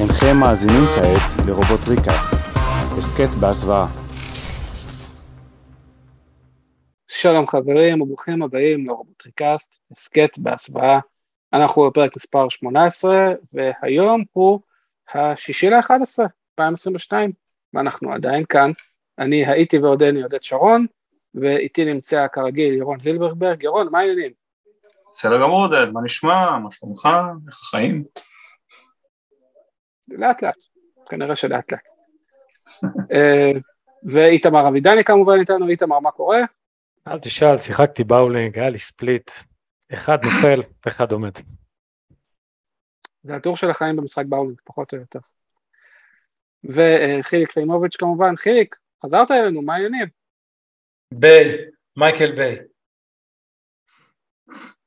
אינכם מאזינים כעת לרובוט ריקאסט, הסכת בהסוואה. שלום חברים וברוכים הבאים לרובוט ריקאסט, הסכת בהסוואה. אנחנו בפרק מספר 18 והיום הוא השישי ל-11, 2022, ואנחנו עדיין כאן. אני הייתי ועודני עודד שרון, ואיתי נמצא כרגיל ירון זילברברג. ירון, מה העניינים? בסדר גמור עודד, מה נשמע? מה שלומך? איך החיים? לאט לאט, כנראה שלאט לאט. אה, ואיתמר אבידני כמובן איתנו, איתמר מה קורה? אל תשאל, שיחקתי באולינג, היה לי ספליט, אחד נופל, אחד עומד. זה הטור של החיים במשחק באולינג, פחות או יותר. וחיליק חיימוביץ' כמובן, חיליק, חזרת אלינו, מה העניינים? ביי, מייקל ביי.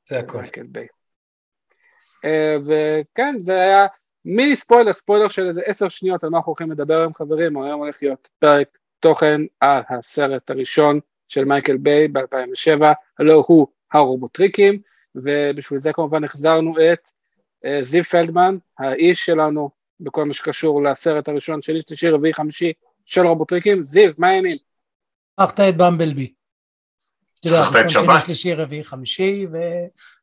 זה הכל. מייקל ביי. אה, וכן, זה היה מיני ספוילר, ספוילר של איזה עשר שניות על מה אנחנו הולכים לדבר היום חברים, היום הולך להיות פרק תוכן על הסרט הראשון של מייקל ביי ב-2007, הלא הוא הרובוטריקים, ובשביל זה כמובן החזרנו את uh, זיו פלדמן, האיש שלנו בכל מה שקשור לסרט הראשון שלי, שלישי, רביעי, חמישי של רובוטריקים, זיו, מה העניינים? שכחת את במבלבי. שכחת את שבת. שלישי, רביעי, חמישי, ו...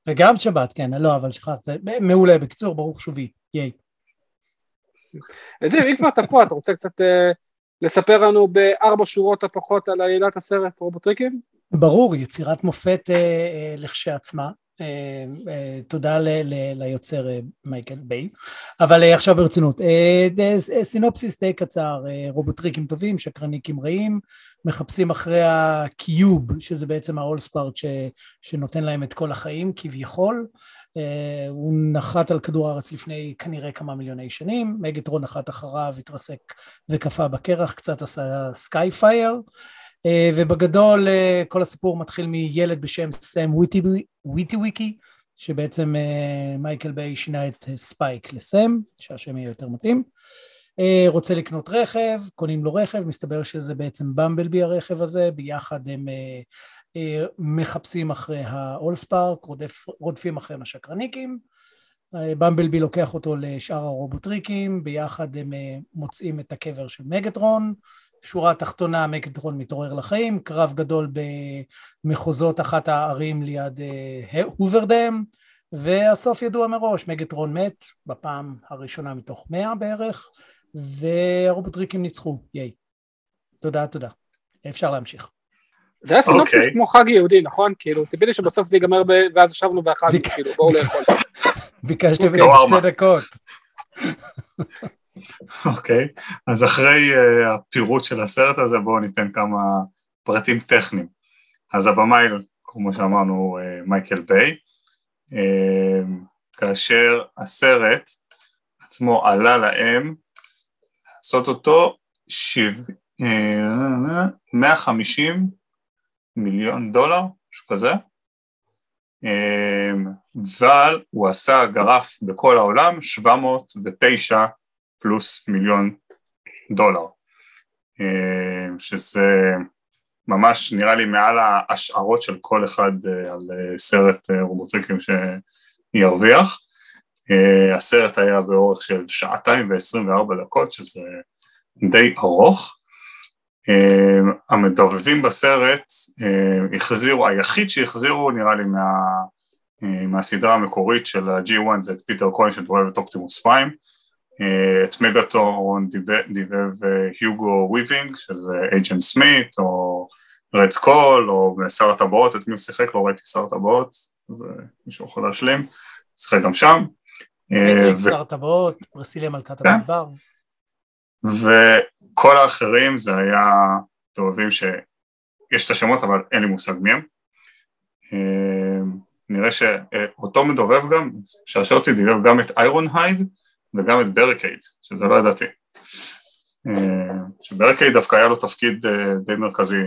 וגם שבת, כן, לא, אבל שכחת, מעולה, בקיצור, ברוך שובי, ייי. זיו, אם כבר אתה פה, אתה רוצה קצת uh, לספר לנו בארבע שורות או פחות על עלילת הסרט רובוטריקים? ברור, יצירת מופת לכשעצמה. אה, אה, תודה ליוצר אה, מייקל ביי. אבל עכשיו ברצינות, סינופסיס די קצר, רובוטריקים טובים, שקרניקים רעים, מחפשים אחרי ה cube, שזה בעצם ה AllSpark שנותן להם את כל החיים כביכול. הוא נחת על כדור הארץ לפני כנראה כמה מיליוני שנים, מגטרון נחת אחריו, התרסק וקפא בקרח, קצת עשה Skyfire. אה, ובגדול אה, כל הסיפור מתחיל מילד בשם סם וויטוויקי, שבעצם אה, מייקל ביי שינה את ספייק לסם, שהשם יהיה יותר מתאים. רוצה לקנות רכב, קונים לו רכב, מסתבר שזה בעצם במבלבי הרכב הזה, ביחד הם מחפשים אחרי ה AllSpark, רודפים אחרי השקרניקים. במבלבי לוקח אותו לשאר הרובוטריקים, ביחד הם מוצאים את הקבר של מגטרון, שורה תחתונה מגטרון מתעורר לחיים, קרב גדול במחוזות אחת הערים ליד אה, הוברדם, והסוף ידוע מראש, מגטרון מת בפעם הראשונה מתוך מאה בערך, והרובוטריקים ניצחו, ייי. תודה, תודה. אפשר להמשיך. זה היה סינופסיס okay. אוקיי. כמו חג יהודי, נכון? כאילו, ציפיתי שבסוף זה ייגמר ב... ואז ישבנו ואכלנו, ביק... כאילו, בואו לאכול. ביקשתם את שתי דקות. אוקיי, okay. אז אחרי uh, הפירוט של הסרט הזה בואו ניתן כמה פרטים טכניים. אז הבמאי, כמו שאמרנו, uh, מייקל ביי, uh, כאשר הסרט עצמו עלה להם לעשות אותו שיו... uh, 150 מיליון דולר, משהו כזה, אבל הוא עשה גרף בכל העולם 709 פלוס מיליון דולר, אה, שזה ממש נראה לי מעל ההשערות של כל אחד אה, על אה, סרט רובוטריקים שירוויח. הסרט היה באורך של שעתיים ועשרים וארבע דקות, שזה די ארוך. המדובבים בסרט החזירו, היחיד שהחזירו נראה לי מה, מהסדרה המקורית של ה-G1 זה את פיטר קוין שדובב את אופטימוס פריים, אה, את מגטרון דיבב אה, יוגו וויבינג שזה Agent סמית או רד סקאל או שר הטבעות, את מי הוא שיחק? לא ראיתי שר הטבעות, אז אה, מישהו יכול להשלים, שיחק גם שם. שר הטבעות, פרסיליה מלכת כן. המדבר. וכל האחרים זה היה דובבים שיש את השמות אבל אין לי מושג מי הם. נראה שאותו מדובב גם, שעשע אותי דיבב גם את איירון הייד וגם את ברקייד, שזה לא ידעתי. אה, שברקייד דווקא היה לו תפקיד אה, די מרכזי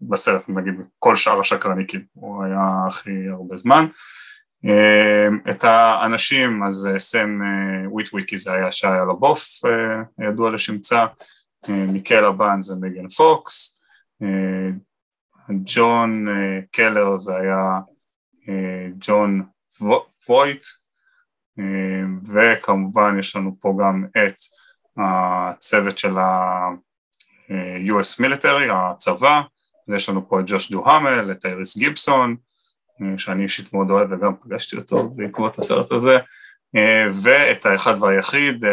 בסרט, נגיד, כל שאר השקרניקים, הוא היה הכי הרבה זמן. אה, את האנשים, אז סם וויטוויקי זה היה שהיה לו בוף, ידוע לשמצה, מיקל הבן זה מגן פוקס, ג'ון קלר זה היה ג'ון וויט, וכמובן יש לנו פה גם את הצוות של ה-US Military, הצבא, יש לנו פה את ג'וש דוהמל, את אייריס גיבסון, שאני אישית מאוד אוהב וגם פגשתי אותו בעקבות הסרט הזה, ואת האחד והיחיד,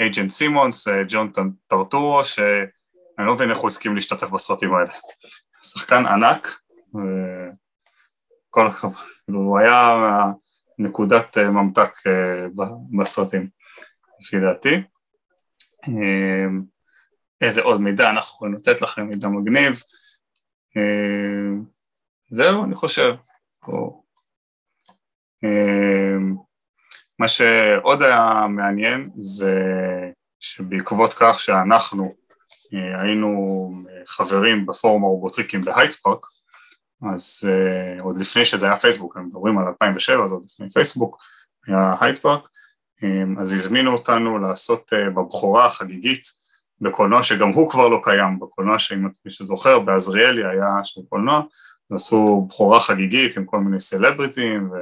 אייג'נט סימונס, ג'ון טרטורו, שאני לא מבין איך הוא הסכים להשתתף בסרטים האלה. שחקן ענק, וכל הכבוד, כאילו, הוא היה נקודת ממתק בסרטים, לפי דעתי. איזה עוד מידע אנחנו יכולים לתת לכם, מידע מגניב. זהו, אני חושב. מה שעוד היה מעניין זה שבעקבות כך שאנחנו היינו חברים בפורום הרובוטריקים בהייד פארק, אז עוד לפני שזה היה פייסבוק, הם מדברים על 2007, אז עוד לפני פייסבוק, היה הייד פארק, אז הזמינו אותנו לעשות בבכורה החגיגית בקולנוע שגם הוא כבר לא קיים, בקולנוע שאם מי שזוכר, בעזריאלי היה של קולנוע, עשו בכורה חגיגית עם כל מיני סלבריטים ו...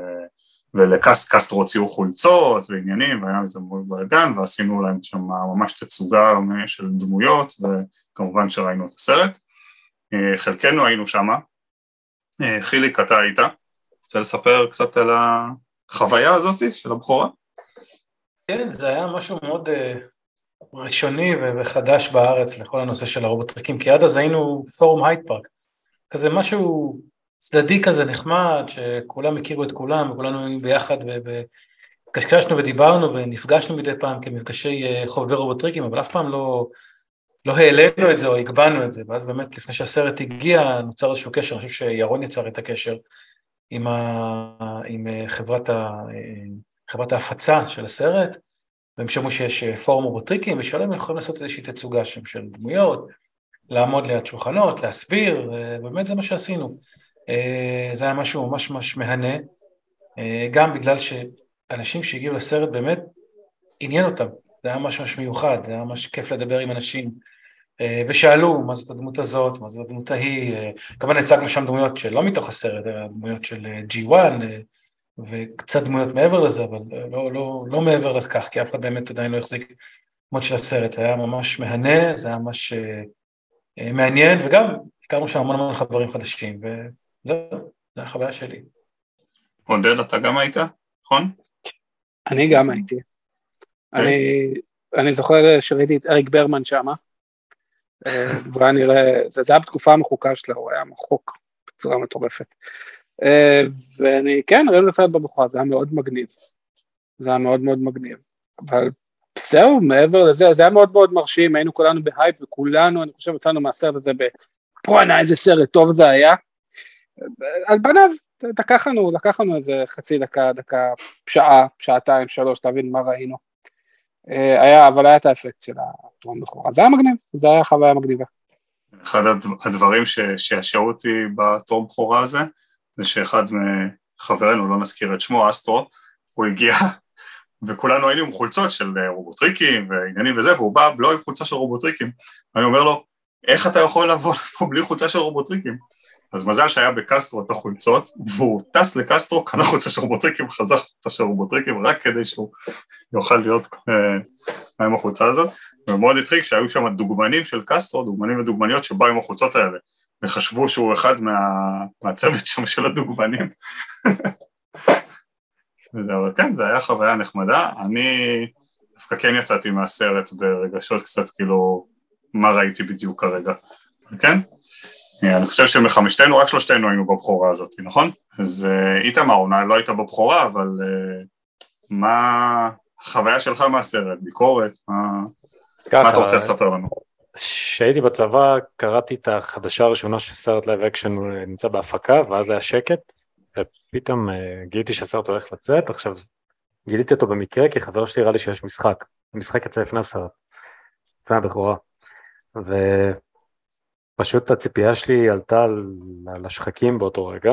ולקסטרו הוציאו חולצות ועניינים והיה מזה מאוד בלאגן ועשינו להם שם ממש תצוגה של דמויות וכמובן שראינו את הסרט. חלקנו היינו שם, חיליק אתה היית, רוצה לספר קצת על החוויה הזאת של הבכורה? כן, זה היה משהו מאוד ראשוני וחדש בארץ לכל הנושא של הרובוטריקים, כי עד אז היינו פורום הייט פארק, כזה משהו צדדי כזה נחמד, שכולם הכירו את כולם, וכולנו היינו ביחד וקשקשנו ודיברנו ונפגשנו מדי פעם כמפגשי חובבי רובוטריקים, אבל אף פעם לא, לא העלינו את זה או הגבנו את זה, ואז באמת לפני שהסרט הגיע נוצר איזשהו קשר, אני חושב שירון יצר את הקשר עם, ה, עם חברת, ה, חברת ההפצה של הסרט, והם שמעו שיש פורום רובוטריקים, ושאלו אם הם יכולים לעשות איזושהי תצוגה שם של דמויות, לעמוד ליד שולחנות, להסביר, ובאמת זה מה שעשינו. זה היה משהו ממש ממש מהנה, גם בגלל שאנשים שהגיעו לסרט באמת עניין אותם, זה היה ממש ממש מיוחד, זה היה ממש כיף לדבר עם אנשים, ושאלו מה זאת הדמות הזאת, מה זאת הדמות ההיא, כמובן הצגנו שם דמויות שלא מתוך הסרט, אלא דמויות של G1 וקצת דמויות מעבר לזה, אבל לא, לא, לא מעבר לכך, כי אף אחד באמת עדיין לא החזיק דמות של הסרט, היה ממש מהנה, זה היה ממש מעניין, וגם הכרנו שם המון המון חברים חדשים, וזהו, זו החוויה שלי. עודד, אתה גם היית, נכון? אני גם הייתי. אני, אני זוכר שראיתי את אריק ברמן שם, והיה נראה, זה, זה היה בתקופה המחוקה שלו, הוא היה מחוק בצורה מטורפת. ואני, כן, ראינו לסרט בבחורה, זה היה מאוד מגניב. זה היה מאוד מאוד מגניב. אבל זהו, מעבר לזה, זה היה מאוד מאוד מרשים, היינו כולנו בהייפ וכולנו, אני חושב, יצאנו מהסרט הזה בואנה, איזה סרט טוב זה היה. על פניו, לקח לנו, לקח לנו איזה חצי דקה, דקה, שעה, שעתיים, שלוש, להבין מה ראינו. היה, אבל היה את האפקט של הטרום בכורה, זה היה מגניב, זה היה חוויה מגניבה. אחד הדברים שעשעו אותי בטרום בכורה הזה, זה שאחד מחברינו, לא נזכיר את שמו, אסטרו, הוא הגיע וכולנו היינו עם חולצות של רובוטריקים ועניינים וזה, והוא בא לא עם חולצה של רובוטריקים, אני אומר לו, איך אתה יכול לבוא פה בלי חולצה של רובוטריקים? אז מזל שהיה בקסטרו את החולצות, והוא טס לקסטרו, קנה חולצה של רובוטריקים, חזר חולצה של רובוטריקים, רק כדי שהוא יוכל להיות אה, עם החולצה הזאת, ומאוד הצחיק שהיו שם דוגמנים של קסטרו, דוגמנים ודוגמניות שבאו עם החולצות האלה, וחשבו שהוא אחד מה, מהצוות שם של הדוגמנים. אבל כן, זה היה חוויה נחמדה, אני דווקא כן יצאתי מהסרט ברגשות קצת כאילו, מה ראיתי בדיוק כרגע, כן? אני חושב שמחמשתנו, רק שלושתנו היינו בבחורה הזאת, נכון? אז איתמר, אולי לא היית בבחורה, אבל מה החוויה שלך מהסרט, ביקורת, מה, מה אתה רוצה לספר לנו? כשהייתי בצבא קראתי את החדשה הראשונה של סרט live action נמצא בהפקה ואז היה שקט ופתאום גיליתי שהסרט הולך לצאת, עכשיו גיליתי אותו במקרה כי חבר שלי הראה לי שיש משחק, המשחק יצא לפני הסרט, לפני הבכורה, ופשוט הציפייה שלי עלתה על השחקים באותו רגע,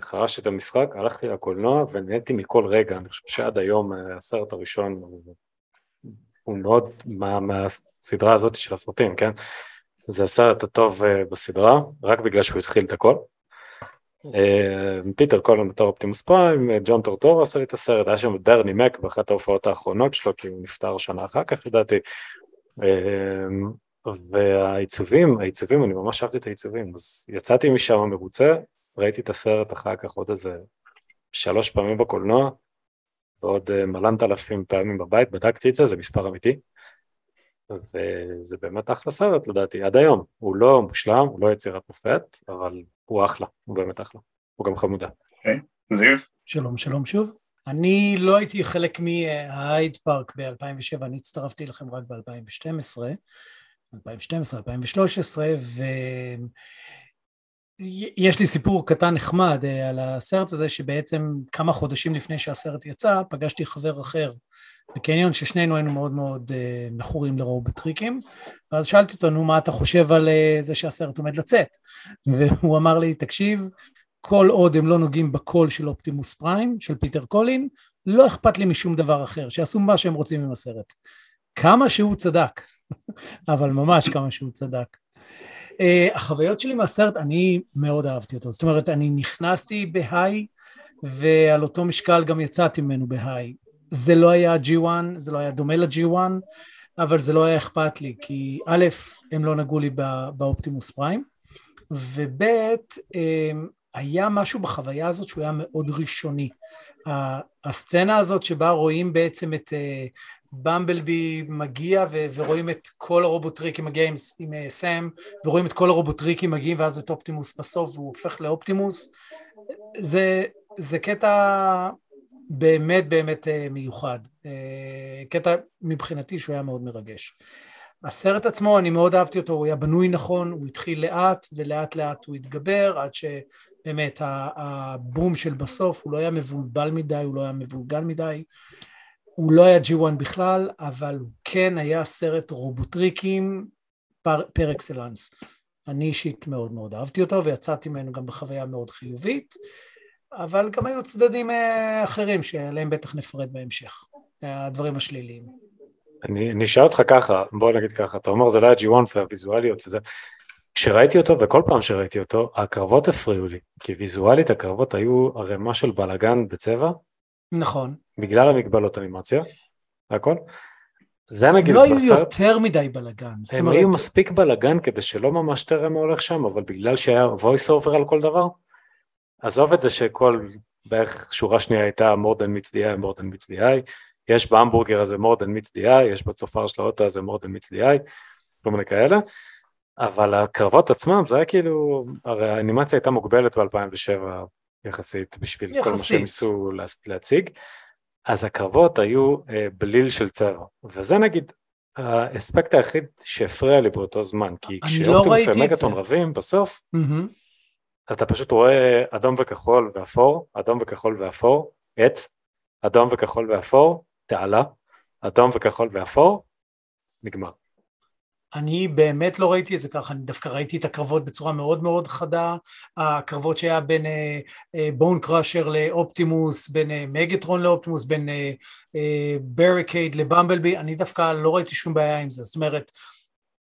חרשתי את המשחק, הלכתי לקולנוע ונהניתי מכל רגע, אני חושב שעד היום הסרט הראשון הוא, מאוד מה, מהסדרה הזאת של הסרטים, כן? זה הסרט הטוב בסדרה, רק בגלל שהוא התחיל את הכל. אה, פיטר קולן בתור אופטימוס פריים, אה, ג'ון טורטור עשה לי את הסרט, היה שם ברני מק באחת ההופעות האחרונות שלו, כי הוא נפטר שנה אחר כך לדעתי. אה, והעיצובים, העיצובים, אני ממש אהבתי את העיצובים, אז יצאתי משם מרוצה, ראיתי את הסרט אחר כך עוד איזה שלוש פעמים בקולנוע, ועוד מלנת אלפים פעמים בבית, בדקתי את זה, זה מספר אמיתי. וזה באמת אחלה סרט לדעתי, עד היום. הוא לא מושלם, הוא לא יצירת מופת, אבל הוא אחלה, הוא באמת אחלה. הוא גם חמודה. אוקיי, זיו? שלום, שלום שוב. אני לא הייתי חלק מההייד פארק ב-2007, אני הצטרפתי לכם רק ב-2012, 2012, 2013, ויש לי סיפור קטן נחמד אה, על הסרט הזה, שבעצם כמה חודשים לפני שהסרט יצא, פגשתי חבר אחר בקניון ששנינו היינו מאוד מאוד uh, מכורים לרובוטריקים ואז שאלתי אותו נו מה אתה חושב על uh, זה שהסרט עומד לצאת? והוא אמר לי תקשיב כל עוד הם לא נוגעים בקול של אופטימוס פריים של פיטר קאלן לא אכפת לי משום דבר אחר שיעשו מה שהם רוצים עם הסרט כמה שהוא צדק אבל ממש כמה שהוא צדק. uh, החוויות שלי מהסרט אני מאוד אהבתי אותו. זאת אומרת אני נכנסתי ב high ועל אותו משקל גם יצאתי ממנו בהיי. זה לא היה G1, זה לא היה דומה ל-G1, אבל זה לא היה אכפת לי, כי א', הם לא נגעו לי באופטימוס פריים, וב', אמ, היה משהו בחוויה הזאת שהוא היה מאוד ראשוני. הסצנה הזאת שבה רואים בעצם את אה, במבלבי מגיע ו- ורואים את כל הרובוטריקים מגיע עם, עם אה, סאם ורואים את כל הרובוטריקים מגיעים ואז את אופטימוס בסוף והוא הופך לאופטימוס זה, זה קטע באמת באמת אה, מיוחד. אה, קטע מבחינתי שהוא היה מאוד מרגש. הסרט עצמו, אני מאוד אהבתי אותו, הוא היה בנוי נכון, הוא התחיל לאט ולאט לאט הוא התגבר עד שבאמת הבום של בסוף הוא לא היה מבולבל מדי, הוא לא היה מבולגן מדי, הוא לא היה G1 בכלל, אבל הוא כן היה סרט רובוטריקים פר, פר אקסלנס. אני אישית מאוד מאוד אהבתי אותו ויצאתי ממנו גם בחוויה מאוד חיובית. אבל גם היו צדדים אה, אחרים שעליהם בטח נפרד בהמשך, הדברים השליליים. אני אשאל אותך ככה, בוא נגיד ככה, אתה אומר זה לא היה G1 והוויזואליות וזה, כשראיתי אותו וכל פעם שראיתי אותו, הקרבות הפריעו לי, כי ויזואלית הקרבות היו ערימה של בלאגן בצבע. נכון. בגלל המגבלות אנימציה, הכל. זה נגיד לא היו יותר מדי בלאגן. הם אומרת... היו מספיק בלאגן כדי שלא ממש תראה מה הולך שם, אבל בגלל שהיה voice over על כל דבר, עזוב את זה שכל בערך שורה שנייה הייתה more than meets the eye, more than meets the eye, יש בהמבורגר הזה more than meets the eye, יש בצופר של האוטו הזה more than meets the eye, כל מיני כאלה, אבל הקרבות עצמם זה היה כאילו, הרי האנימציה הייתה מוגבלת ב-2007 יחסית בשביל יחסית. כל מה שהם ניסו להציג, אז הקרבות היו אה, בליל של צבע, וזה נגיד האספקט היחיד שהפריע לי באותו זמן, כי כשאופטימוס לא ומגטון רבים בסוף, mm-hmm. אתה פשוט רואה אדום וכחול ואפור, אדום וכחול ואפור, עץ, אדום וכחול ואפור, תעלה, אדום וכחול ואפור, נגמר. אני באמת לא ראיתי את זה ככה, אני דווקא ראיתי את הקרבות בצורה מאוד מאוד חדה, הקרבות שהיה בין בון uh, קראשר לאופטימוס, בין מגטרון לאופטימוס, בין בריקייד לבמבלבי, אני דווקא לא ראיתי שום בעיה עם זה, זאת אומרת,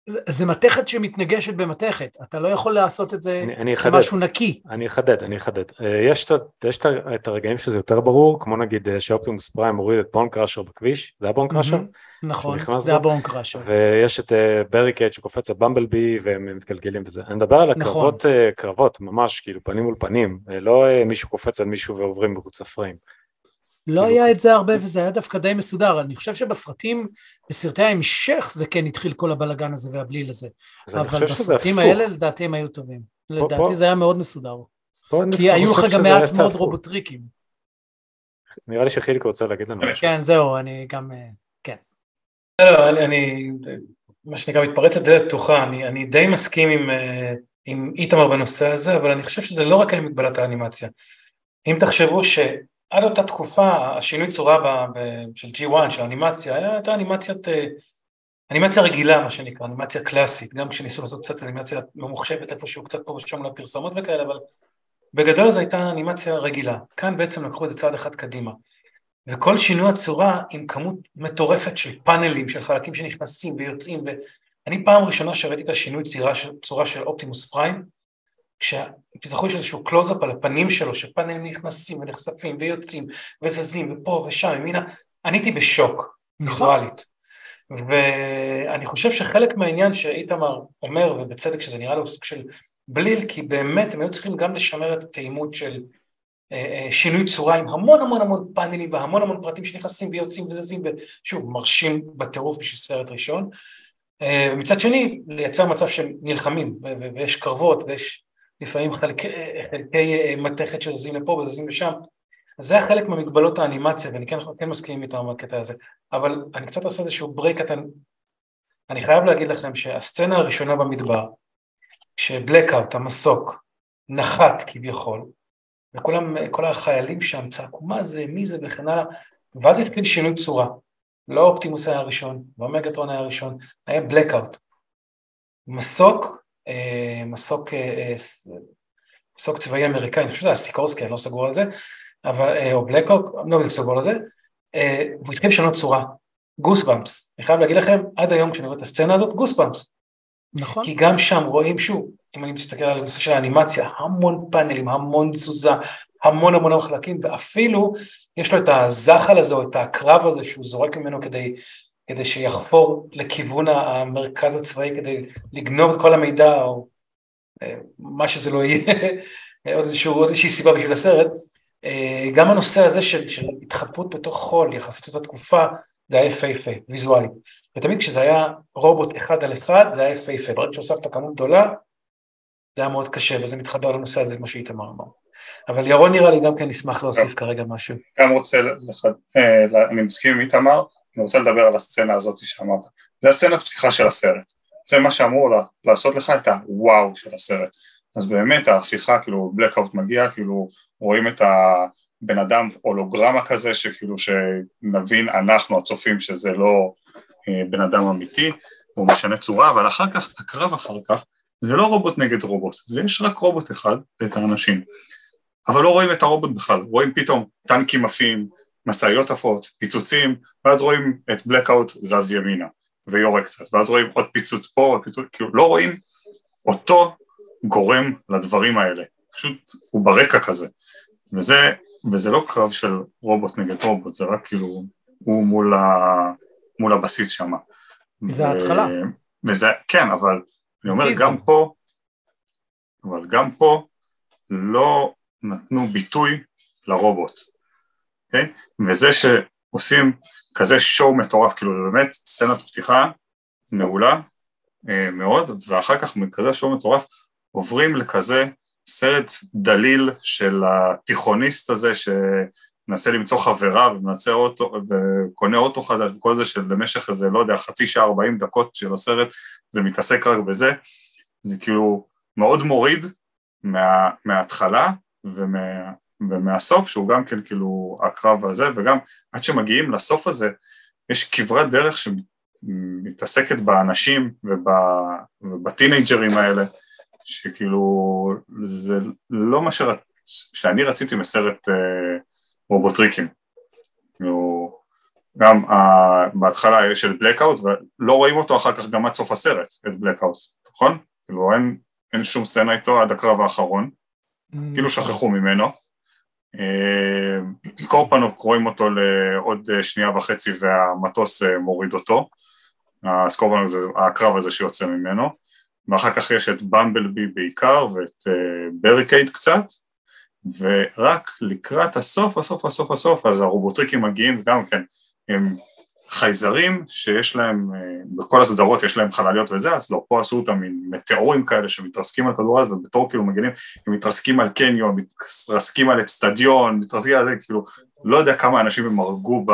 זה מתכת שמתנגשת במתכת, אתה לא יכול לעשות את זה כמשהו נקי. אני אחדד, אני אחדד. אה, יש, יש את הרגעים שזה יותר ברור, כמו נגיד אה, שאופטימוס פריים הוריד את בון קראשר בכביש, זה היה בון קראשר? נכון, זה היה בון קראשר. ויש את ברי אה, שקופץ לבמבל בי והם מתגלגלים וזה. אני מדבר על הקרבות, נכון. קרבות ממש, כאילו פנים מול פנים, לא מישהו קופץ על מישהו ועוברים מחוץ לפריים. לא כאילו- היה את זה הרבה וזה היה דווקא די מסודר, אני חושב שבסרטים, בסרטי ההמשך זה כן התחיל כל הבלגן הזה והבליל הזה, אבל בסרטים האלה לדעתי הם היו טובים, לדעתי זה היה מאוד מסודר, כי היו לך גם מעט מאוד רובוטריקים. נראה לי שחיליק רוצה להגיד לנו משהו. כן, זהו, אני גם, אה, כן. לא, אני, מה שנקרא מתפרץ לדלת פתוחה, אני די מסכים אה, עם איתמר בנושא הזה, אבל אני חושב שזה לא רק על מגבלת האנימציה. אם תחשבו ש... עד אותה תקופה השינוי צורה ב, ב, של G1, של אנימציה, הייתה אנימציית, אה, אנימציה רגילה מה שנקרא, אנימציה קלאסית, גם כשניסו לעשות קצת אנימציה ממוחשבת איפשהו קצת פה ושם לפרסומות וכאלה, אבל בגדול זו הייתה אנימציה רגילה. כאן בעצם לקחו את זה צעד אחד קדימה. וכל שינוי הצורה עם כמות מטורפת של פאנלים, של חלקים שנכנסים ויוצאים, ואני פעם ראשונה שראיתי את השינוי צורה של, אופטימוס פריים, כשתזכרו יש איזשהו קלוזאפ על הפנים שלו, שפאנלים נכנסים ונחשפים ויוצאים וזזים ופה ושם, ימינה, אני הייתי בשוק, נכון. ויזואלית. ואני חושב שחלק מהעניין שאיתמר אומר, ובצדק שזה נראה לו סוג של בליל, כי באמת הם היו צריכים גם לשמר את התאימות של אה, אה, שינוי צורה עם המון המון המון פאנלים והמון המון פרטים שנכנסים ויוצאים וזזים, ושוב, מרשים בטירוף בשביל סרט ראשון. אה, ומצד שני, לייצר מצב של נלחמים, ו- ו- ויש קרבות, ויש לפעמים חלקי, חלקי אה, מתכת שזזים לפה וזזים לשם. אז זה היה חלק ממגבלות האנימציה, ואני כן, כן מסכים איתם בקטע הזה. אבל אני קצת עושה איזשהו ברייק קטן. אני חייב להגיד לכם שהסצנה הראשונה במדבר, כשבלקאוט, המסוק, נחת כביכול, וכולם, כל החיילים שם צעקו מה זה, מי זה וכן הלאה, ואז התחיל שינוי צורה. לא אופטימוס היה הראשון, לא מגטרון היה הראשון, היה בלקאוט. מסוק, מסוק, אה, מסוק צבאי אמריקאי, אני חושב שזה היה סיקורסקי, אני לא סגור על זה, אבל, אה, או בלקאוט, אני לא בדיוק סגור על זה, והוא התחיל לשנות צורה, גוסבאמפס. אני חייב להגיד לכם, עד היום כשאני רואה את הסצנה הזאת, גוסבאמפס. נכון. כי גם שם רואים שוב, אם אני מסתכל על הנושא של האנימציה, המון פאנלים, המון תזוזה, המון המון מחלקים, ואפילו יש לו את הזחל הזה או את הקרב הזה שהוא זורק ממנו כדי, כדי שיחפור לכיוון המרכז הצבאי כדי לגנוב את כל המידע או אה, מה שזה לא יהיה, עוד, איזשהו, עוד איזושהי סיבה בשביל הסרט. אה, גם הנושא הזה של, של התחפות בתוך חול יחסית אותה תקופה, זה היה יפהפה, ויזואלית. ותמיד כשזה היה רובוט אחד על אחד, זה היה יפהפה. ברגע שהוספת כמות גדולה, זה היה מאוד קשה, וזה מתחבר לנושא הזה, כמו שאיתמר אמר. אבל ירון נראה לי גם כן ישמח להוסיף כרגע משהו. גם רוצה, לח... אה, אני מסכים עם איתמר, אני רוצה לדבר על הסצנה הזאת שאמרת. זה הסצנת פתיחה של הסרט. זה מה שאמור לה, לעשות לך את הוואו של הסרט. אז באמת ההפיכה, כאילו בלקאוט מגיע, כאילו רואים את הבן אדם הולוגרמה כזה, שכאילו שנבין אנחנו הצופים שזה לא אה, בן אדם אמיתי, הוא משנה צורה, אבל אחר כך, הקרב אחר כך, זה לא רובוט נגד רובוט, זה יש רק רובוט אחד, את האנשים. אבל לא רואים את הרובוט בכלל, רואים פתאום טנקים עפים, משאיות עפות, פיצוצים, ואז רואים את בלקאוט זז ימינה ויורה קצת, ואז רואים עוד פיצוץ פה, עוד פיצוץ, כאילו לא רואים אותו גורם לדברים האלה, פשוט הוא ברקע כזה, וזה, וזה לא קרב של רובוט נגד רובוט, זה רק כאילו הוא מול, ה, מול הבסיס שם. זה ההתחלה. וזה, כן, אבל אני אומר גם פה, אבל גם פה לא נתנו ביטוי לרובוט, אוקיי? וזה שעושים כזה שואו מטורף, כאילו באמת סצנת פתיחה מעולה אה, מאוד, ואחר כך מכזה שואו מטורף עוברים לכזה סרט דליל של התיכוניסט הזה שמנסה למצוא חברה ומנסה אוטו וקונה אוטו חדש וכל זה שלמשך איזה לא יודע חצי שעה ארבעים דקות של הסרט זה מתעסק רק בזה, זה כאילו מאוד מוריד מה, מההתחלה ומה, ומהסוף שהוא גם כן כאילו הקרב הזה וגם עד שמגיעים לסוף הזה יש כברת דרך שמתעסקת באנשים ובטינג'רים האלה שכאילו זה לא מה שרצ... שאני רציתי מסרט אה, רובוטריקים כאילו גם uh, בהתחלה של בלקאוט ולא רואים אותו אחר כך גם עד סוף הסרט את בלקאוט נכון? כאילו אין, אין שום סצנה איתו עד הקרב האחרון כאילו שכחו ממנו. סקורפנוק רואים אותו לעוד שנייה וחצי והמטוס מוריד אותו, סקורפנוק זה הקרב הזה שיוצא ממנו, ואחר כך יש את במבלבי בעיקר ואת בריקייד קצת, ורק לקראת הסוף, הסוף, הסוף, הסוף, אז הרובוטריקים מגיעים גם כן, הם חייזרים שיש להם, בכל הסדרות יש להם חלליות וזה, אז לא, פה עשו אותם עם מטאורים כאלה שמתרסקים על כדור הארץ ובתור כאילו מגינים, הם מתרסקים על קניון, מתרסקים על אצטדיון, מתרסקים על זה, כאילו, לא יודע כמה אנשים הם הרגו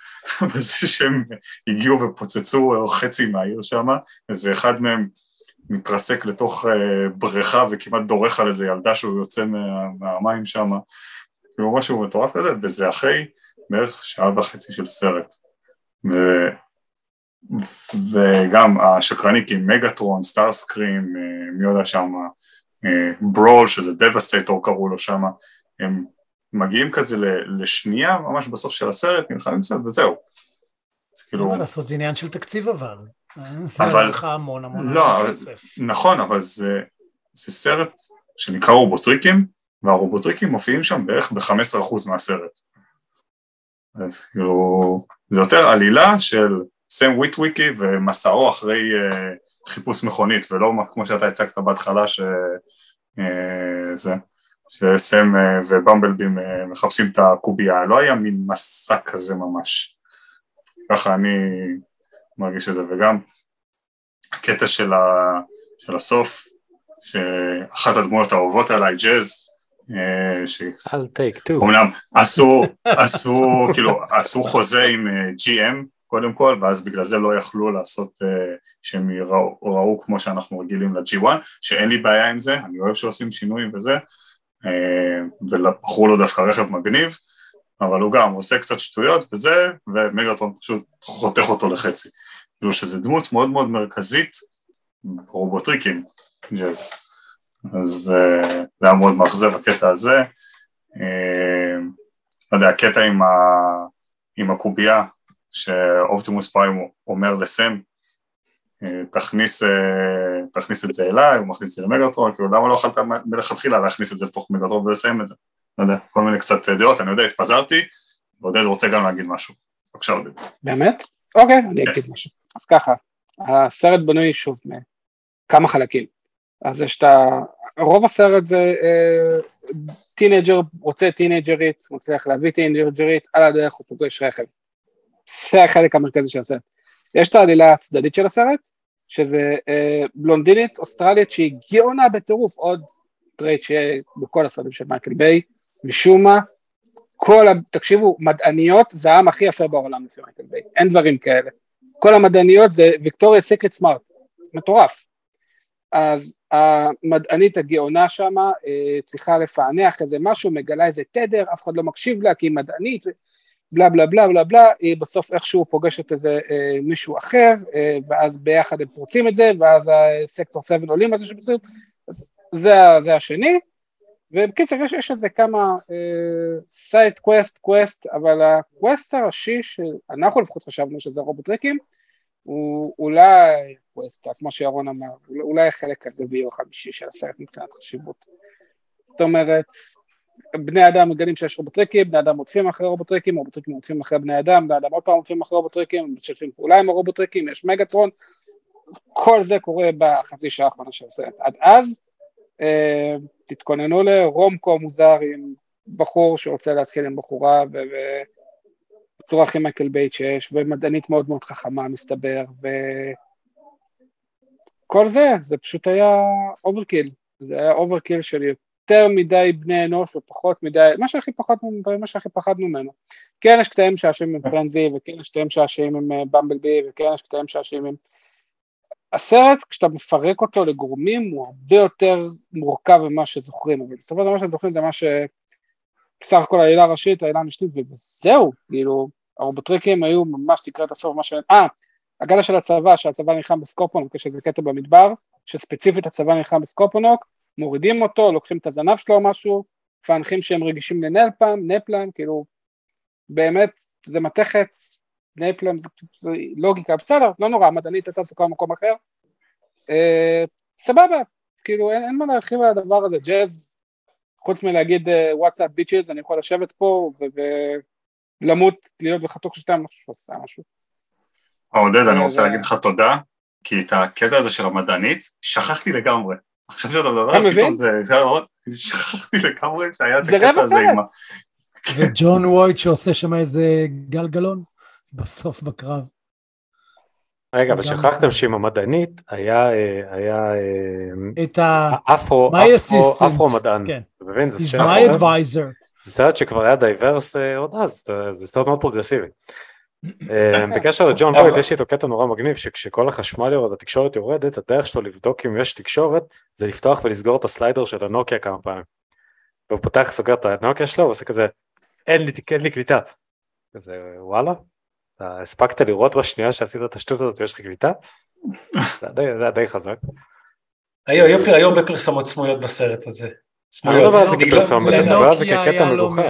בזה שהם הגיעו ופוצצו חצי מהעיר שם, איזה אחד מהם מתרסק לתוך בריכה וכמעט דורך על איזה ילדה שהוא יוצא מה, מהמים שם, כאילו משהו מטורף כזה, וזה אחרי בערך שעה וחצי של סרט. ו... וגם השקרנית עם מגאטרון, סטארסקרים, מי יודע שם, ברול שזה דבסטייטור קראו לו שם, הם מגיעים כזה לשנייה ממש בסוף של הסרט, נלחמים קצת וזהו. אז כאילו... מה לעשות, זה עניין של תקציב אבל. זה אבל... לך המון המון לא, כסף. נכון, אבל זה, זה סרט שנקרא רובוטריקים, והרובוטריקים מופיעים שם בערך ב-15% מהסרט. אז כאילו, זה יותר עלילה של סם וויטוויקי ומסעו אחרי uh, חיפוש מכונית, ולא כמו שאתה הצגת בהתחלה, ש... uh, זה, שסם ובמבלבים uh, מחפשים את הקובייה, לא היה מין מסע כזה ממש. ככה אני מרגיש את זה, וגם הקטע של, ה... של הסוף, שאחת הדמויות האהובות עליי, ג'אז, Take two. אומנם עשו, עשו, כאילו, עשו חוזה עם GM קודם כל, ואז בגלל זה לא יכלו לעשות שהם יראו, ראו כמו שאנחנו רגילים ל-G1, שאין לי בעיה עם זה, אני אוהב שעושים שינויים וזה, ובחרו לו דווקא רכב מגניב, אבל הוא גם עושה קצת שטויות וזה, ומגרטון פשוט חותך אותו לחצי. כאילו שזה דמות מאוד מאוד מרכזית, רובוטריקים, ג'אז. אז זה היה מאוד מאכזב הקטע הזה. לא יודע, הקטע עם, ה, עם הקובייה, שאופטימוס פריים אומר לסם, תכניס, תכניס את זה אליי, הוא מכניס את זה למגרטרון, כאילו למה לא יכולת מלכתחילה להכניס את זה לתוך מגרטרון ולסיים את זה? לא יודע, כל מיני קצת דעות, אני יודע, התפזרתי, ועודד רוצה גם להגיד משהו. בבקשה עודד. באמת? אוקיי, אני אגיד משהו. אז ככה, הסרט בנוי שוב מכמה חלקים. אז יש את ה... רוב הסרט זה אה, טינאייג'ר רוצה טינאייג'רית, מצליח להביא טינאייג'רית, על הדרך הוא פוגש רכב. זה החלק המרכזי של הסרט. יש את העלילה הצדדית של הסרט, שזה אה, בלונדינית אוסטרלית שהיא גאונה בטירוף, עוד trait שיהיה בכל הסרטים של מייקל ביי, משום מה, כל, ה... תקשיבו, מדעניות זה העם הכי יפה בעולם לפי מייקל ביי, אין דברים כאלה. כל המדעניות זה ויקטוריה סיקרט smart, מטורף. אז המדענית הגאונה שמה אה, צריכה לפענח איזה משהו, מגלה איזה תדר, אף אחד לא מקשיב לה כי היא מדענית, בלה בלה בלה בלה בלה, היא בסוף איכשהו פוגשת איזה אה, מישהו אחר, אה, ואז ביחד הם פורצים את זה, ואז הסקטור 7 עולים על זה אז זה, זה השני, ובקיצר יש, יש איזה כמה side quest quest, אבל ה quest הראשי שאנחנו לפחות חשבנו שזה רובוטריקים, הוא אולי quest ה, כמו שירון אמר, אולי החלק הרביעי או החמישי של הסרט מבחינת חשיבות. זאת אומרת, בני אדם מגלים שיש רובוטריקים, בני אדם רודפים אחרי רובוטריקים, רובוטריקים רודפים אחרי בני אדם, בני אדם עוד פעם רודפים אחרי רובוטריקים, משתפים פעולה עם הרובוטריקים, יש מגטרון, כל זה קורה בחצי שעה האחרונה של הסרט. עד אז, אה, תתכוננו ל rom-com מוזר עם בחור שרוצה להתחיל עם בחורה, ו... בצורה הכי מייקל ביי שיש, ומדענית מאוד מאוד חכמה מסתבר, וכל זה, זה פשוט היה overkill, זה היה overkill של יותר מדי בני אנוש ופחות מדי, מה שהכי פחדנו, מה שהכי פחדנו ממנו. כן יש קטעים משעשעים עם פרנזי, וכן יש קטעים משעשעים עם במבלבי, וכן יש קטעים משעשעים עם... הסרט, כשאתה מפרק אותו לגורמים, הוא הרבה יותר מורכב ממה שזוכרים, אבל בסופו של דבר מה שזוכרים זה מה ש... בסך הכל העילה הראשית, העילה המשנית, וזהו, כאילו, הרובוטריקים היו ממש לקראת הסוף, מה ש... אה, הגדה של הצבא, שהצבא נלחם בסקופונוק, יש איזה קטע במדבר, שספציפית הצבא נלחם בסקופונוק, מורידים אותו, לוקחים את הזנב שלו או משהו, מפענחים שהם רגישים לנלפלם, נפלם, כאילו, באמת, זה מתכת, נפלם זה, זה לוגיקה, בסדר, לא נורא, מדענית הייתה עסוקה במקום אחר, אה, סבבה, כאילו, אין, אין מה להרחיב על הדבר הזה, ג'אז חוץ מלהגיד וואטסאפ uh, ביצ'ז, אני יכול לשבת פה ולמות, להיות בחתוך שתיים, אני חושב שהוא עושה משהו. עודד, אני רוצה להגיד לך תודה, כי את הקטע הזה של המדענית, שכחתי לגמרי. עכשיו שאתה מדבר, פתאום זה, שכחתי לגמרי שהיה את הקטע הזה עם ה... וג'ון וויט שעושה שם איזה גלגלון בסוף בקרב. רגע, אבל שכחתם שעם המדענית היה, היה את האפרו, אפרו מדען, כן. אתה מבין? זה סרט, my advisor. זה סרט שכבר היה diverse עוד אז, זה סרט מאוד פרוגרסיבי. בקשר לג'ון וויט יש לי איתו קטע נורא מגניב שכשכל החשמל יורד, התקשורת יורדת, הדרך שלו לבדוק אם יש תקשורת זה לפתוח ולסגור את ה slider של הנוקיה כמה פעמים. והוא פותח סוגר את הנוקיה שלו ועושה כזה אין לי, אין לי קליטה. כזה וואלה אתה הספקת לראות בשנייה שעשית את השטות הזאת ויש לך קליטה? זה היה די חזק. היו הרבה פרסומות סמויות בסרט הזה. אני לא מדבר על זה כפרסומת, אני מדבר על זה כקטע מגוחך.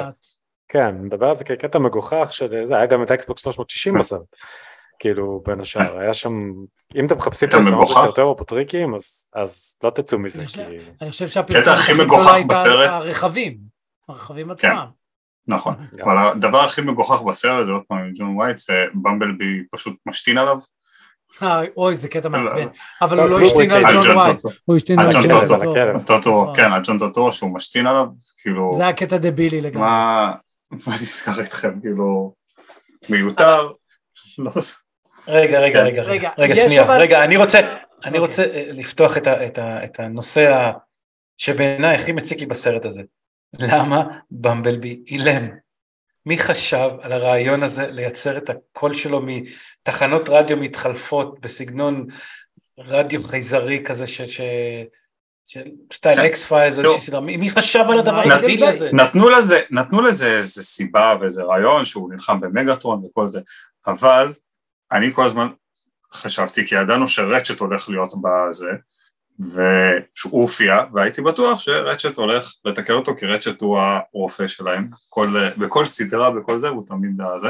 כן, אני מדבר על זה כקטע מגוחך של זה, היה גם את האקסבוקס 360 בסרט. כאילו בין השאר, היה שם, אם אתם מחפשים פרסומות? בסרטי רובוטריקים, אז, אז לא תצאו מזה, אני חושב- שהפרסומת הכי מגוחך בסרט- הרכבים, הרכבים עצמם. נכון. אבל הדבר הכי מגוחך בסרט, זה עוד פעם עם ג'ון ווייט, זה במבלבי פשוט משתין עליו. אה, אוי, זה קטע מעצבן. אבל הוא לא לא השתין על ג'ון ווייט. הוא השתין על ג'ון ג'ון טורטורו. טורטורו. כן. על ג'ון טורטורו שהוא משתין עליו, כאילו, זה היה קטע דבילי לגמרי. מה נסגר איתכם, כאילו, מיותר, לא. רגע, רגע, כן. רגע, רגע, רגע, יש שנייה, רגע, אני רוצה, אני אוקיי. רוצה אה, לפתוח את, הנושא שבעיניי הכי מציק לי בסרט הזה. למה במבלבי אילם? מי חשב על הרעיון הזה לייצר את הקול שלו מתחנות רדיו מתחלפות בסגנון רדיו חייזרי כזה ש... ש... של סטייל כן. אקס פיילס או. איזושהי סדרה, מי מי חשב על הדבר. הזה? נתנו לזה, נתנו לזה איזה סיבה ואיזה רעיון שהוא נלחם במגאטרון וכל זה, אבל אני כל הזמן חשבתי, כי ידענו שרצ'ט הולך להיות בזה, ושהוא הופיע, והייתי בטוח שרצ'ט הולך לתקן אותו, כי רצ'ט הוא הרופא שלהם, כל, בכל סדרה, בכל זה, הוא תמיד הזה,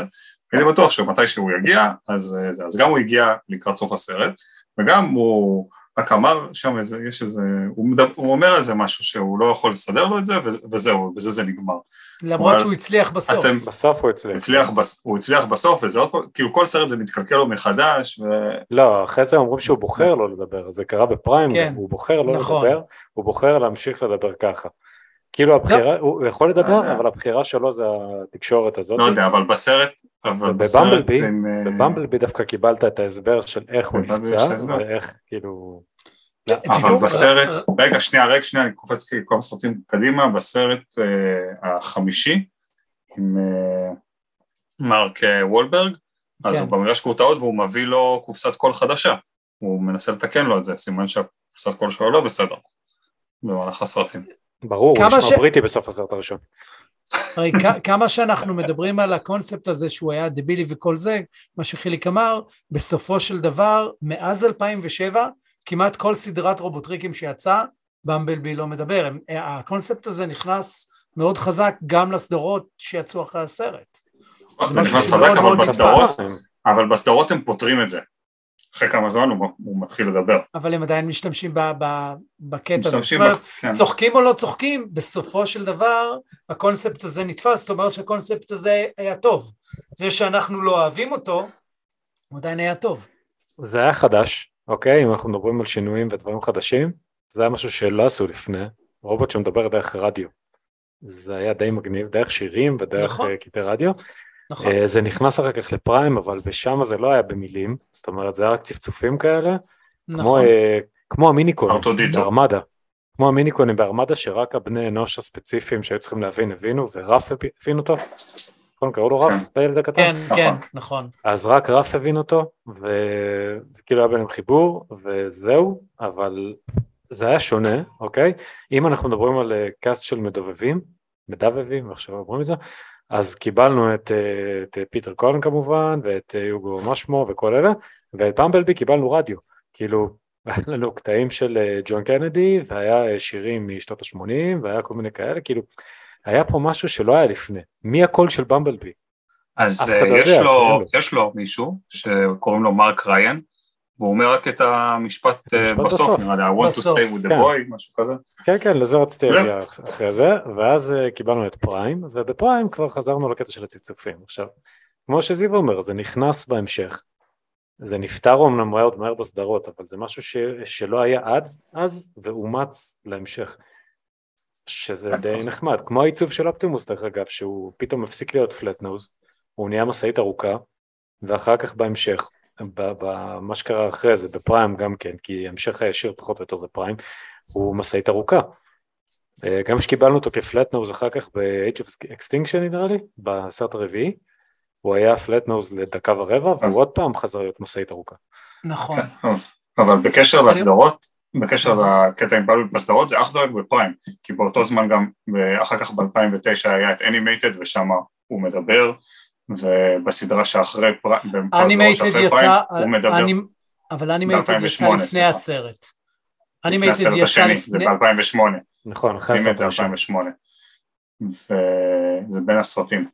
הייתי בטוח שמתי שהוא יגיע, אז, זה, אז גם הוא הגיע לקראת סוף הסרט, וגם הוא רק אמר שם איזה, יש איזה, הוא, מדבר, הוא אומר על זה משהו שהוא לא יכול לסדר לו את זה, וזה- וזהו, בזה זה נגמר. למרות שהוא הצליח בסוף. אתם, בסוף הוא הצליח. הצליח, בס, הוא הצליח בסוף, וזה עוד פעם, כאילו כל סרט זה מתקלקל לו מחדש, ו... לא, אחרי זה אומרים שהוא בוחר לא לדבר, זה קרה בפריים, כן. הוא בוחר לא נכון. לדבר, הוא בוחר להמשיך לדבר ככה. כאילו הבחירה, הוא יכול לא לדבר, יודע. אבל הבחירה שלו זה התקשורת הזאת. לא יודע, אבל בסרט, אבל בסרט, ובבמבלבי, הם, אה, בבמבלבי דווקא קיבלת את ההסבר של איך הוא בבמבלבי נפצע. ואיך כאילו... אבל תשמעו, בסרט, אה, רגע, שנייה, רגע, שנייה, אני קופץ כאילו כמה סרטים קדימה, בסרט אה, החמישי, עם אה, מרק אה, וולברג, אז כן. הוא במגרש גרוטאות והוא מביא לו קופסת קול חדשה, הוא מנסה לתקן לו את זה, סימן שהקופסת קול שלו לא בסדר, במהלך הסרטים. ברור, כמה הוא נשמע בריטי בסוף הסרט הראשון. הרי כמה שאנחנו מדברים על הקונספט הזה שהוא היה דבילי וכל זה, מה שחיליק אמר, בסופו של דבר, מאז 2007, כמעט כל סדרת רובוטריקים שיצאה, במבלבי לא מדבר. הם- הקונספט הזה נכנס מאוד חזק גם לסדרות שיצאו אחרי הסרט. זה נכנס חזק, אבל בסדרות. אבל בסדרות הם פותרים את זה. אחרי כמה זמן הוא, הוא מתחיל לדבר. אבל הם עדיין משתמשים ב- ב- בקטע הזה. משתמשים, זאת אומרת, ב- כן. צוחקים או לא צוחקים, בסופו של דבר הקונספט הזה נתפס, זאת אומרת שהקונספט הזה היה טוב. זה שאנחנו לא אוהבים אותו, הוא עדיין היה טוב. זה היה חדש, אוקיי? אם אנחנו מדברים על שינויים ודברים חדשים, זה היה משהו שלא עשו לפני, רובוט שמדבר דרך רדיו. זה היה די מגניב, דרך שירים ודרך נכון. קטעי רדיו. נכון. אה, זה נכנס אחר כך לפריים, אבל בשם זה לא היה במילים, זאת אומרת זה היה רק צפצופים כאלה, כמו, נכון. אה, כמו המיניקונים. בארמדה. כמו המיניקונים בארמדה שרק הבני אנוש הספציפיים שהיו צריכים להבין הבינו, ורף הב- הבין אותו. נכון, קראו לו רף, כן. לילד הקטן? כן, נכון. כן, נכון. אז רק רף הבין אותו, ו- וכאילו היה ביניהם חיבור, וזהו, אבל זה היה שונה, אוקיי? אם אנחנו מדברים על אה, cast של מדובבים, מדבבים, עכשיו אומרים את זה, אז קיבלנו את, אה, את אה, פיטר קולן כמובן, ואת אה, הוגו משמו וכל אלה, ואת במבלבי קיבלנו רדיו, כאילו, היה לנו קטעים של אה, ג'ון קנדי, והיה אה, שירים משנות ה-80, והיה כל מיני כאלה, כאילו, היה פה משהו שלא היה לפני. מי הקול של במבלבי? אז אה, לא יש יודע, לו. יש לו מישהו שקוראים לו מרק ריין, והוא אומר רק את המשפט אה, המשפט בסוף, בסוף. נראה לי, I want to בסוף, stay with the כן. boy, משהו כזה. כן, כן, לזה רציתי לא. להגיע אחרי זה, ואז אה, קיבלנו את פריים, ובפריים כבר חזרנו לקטע של הצפצופים. עכשיו, כמו שזיו אומר, זה נכנס בהמשך. זה נפתר אומנם מאוד מהר בסדרות, אבל זה משהו ש... שלא היה עד אז, ואומץ להמשך. שזה די. נחמד, כמו העיצוב של אופטימוס דרך אגב, שהוא פתאום הפסיק להיות פלט נוז, הוא נהיה משאית ארוכה, ואחר כך בהמשך, במה שקרה אחרי זה, בפריים גם כן, כי המשך הישיר פחות או יותר זה פריים, הוא משאית ארוכה. אה, גם כשקיבלנו אותו כפלט נוז אחר כך ב-Age of Extinction נראה לי, בסרט הרביעי, הוא היה פלט נוז לדקה ורבע, והוא עוד פעם חזר להיות משאית ארוכה. נכון. כן. אבל בקשר לסדרות, בקשר לקטע עם במבלבי בסדרות זה אך ורק בפריים, כי באותו זמן גם, אחר כך ב-2009 היה את אנימייטד ושם הוא מדבר, ובסדרה שאחרי פריים, אנימייטד יצא, הוא מדבר אנימ- אבל אנימייטד יצא 2008, לפני סליחה. הסרט. לפני אנימייטד הסרט יצא השני, זה לפני... ב-2008, נכון, אחרי הסרט זה הראשון. 2008, וזה בין הסרטים,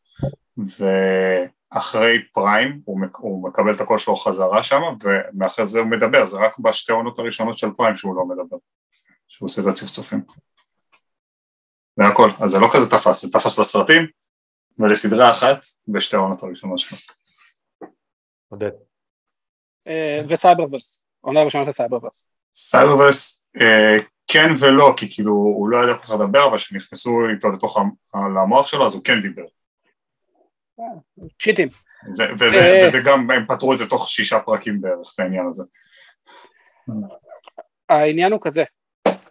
אחרי פריים, הוא, מק- הוא מקבל את הקול שלו חזרה שם, ומאחרי זה הוא מדבר, זה רק בשתי העונות הראשונות של פריים שהוא לא מדבר, שהוא עושה את הצפצופים. זה הכל, אז זה לא כזה תפס, זה תפס לסרטים ולסדרה אחת בשתי העונות הראשונות שלו. עודד. אה, וסייברברס, עונה ראשונה של סייברברס. סייברברס אה, כן ולא, כי כאילו הוא לא ידע כל כך לדבר, אבל כשנכנסו איתו לתוך המ- למוח שלו אז הוא כן דיבר. צ'יטים. זה, וזה, אה. וזה גם, הם פתרו את זה תוך שישה פרקים בערך, את העניין הזה. העניין הוא כזה,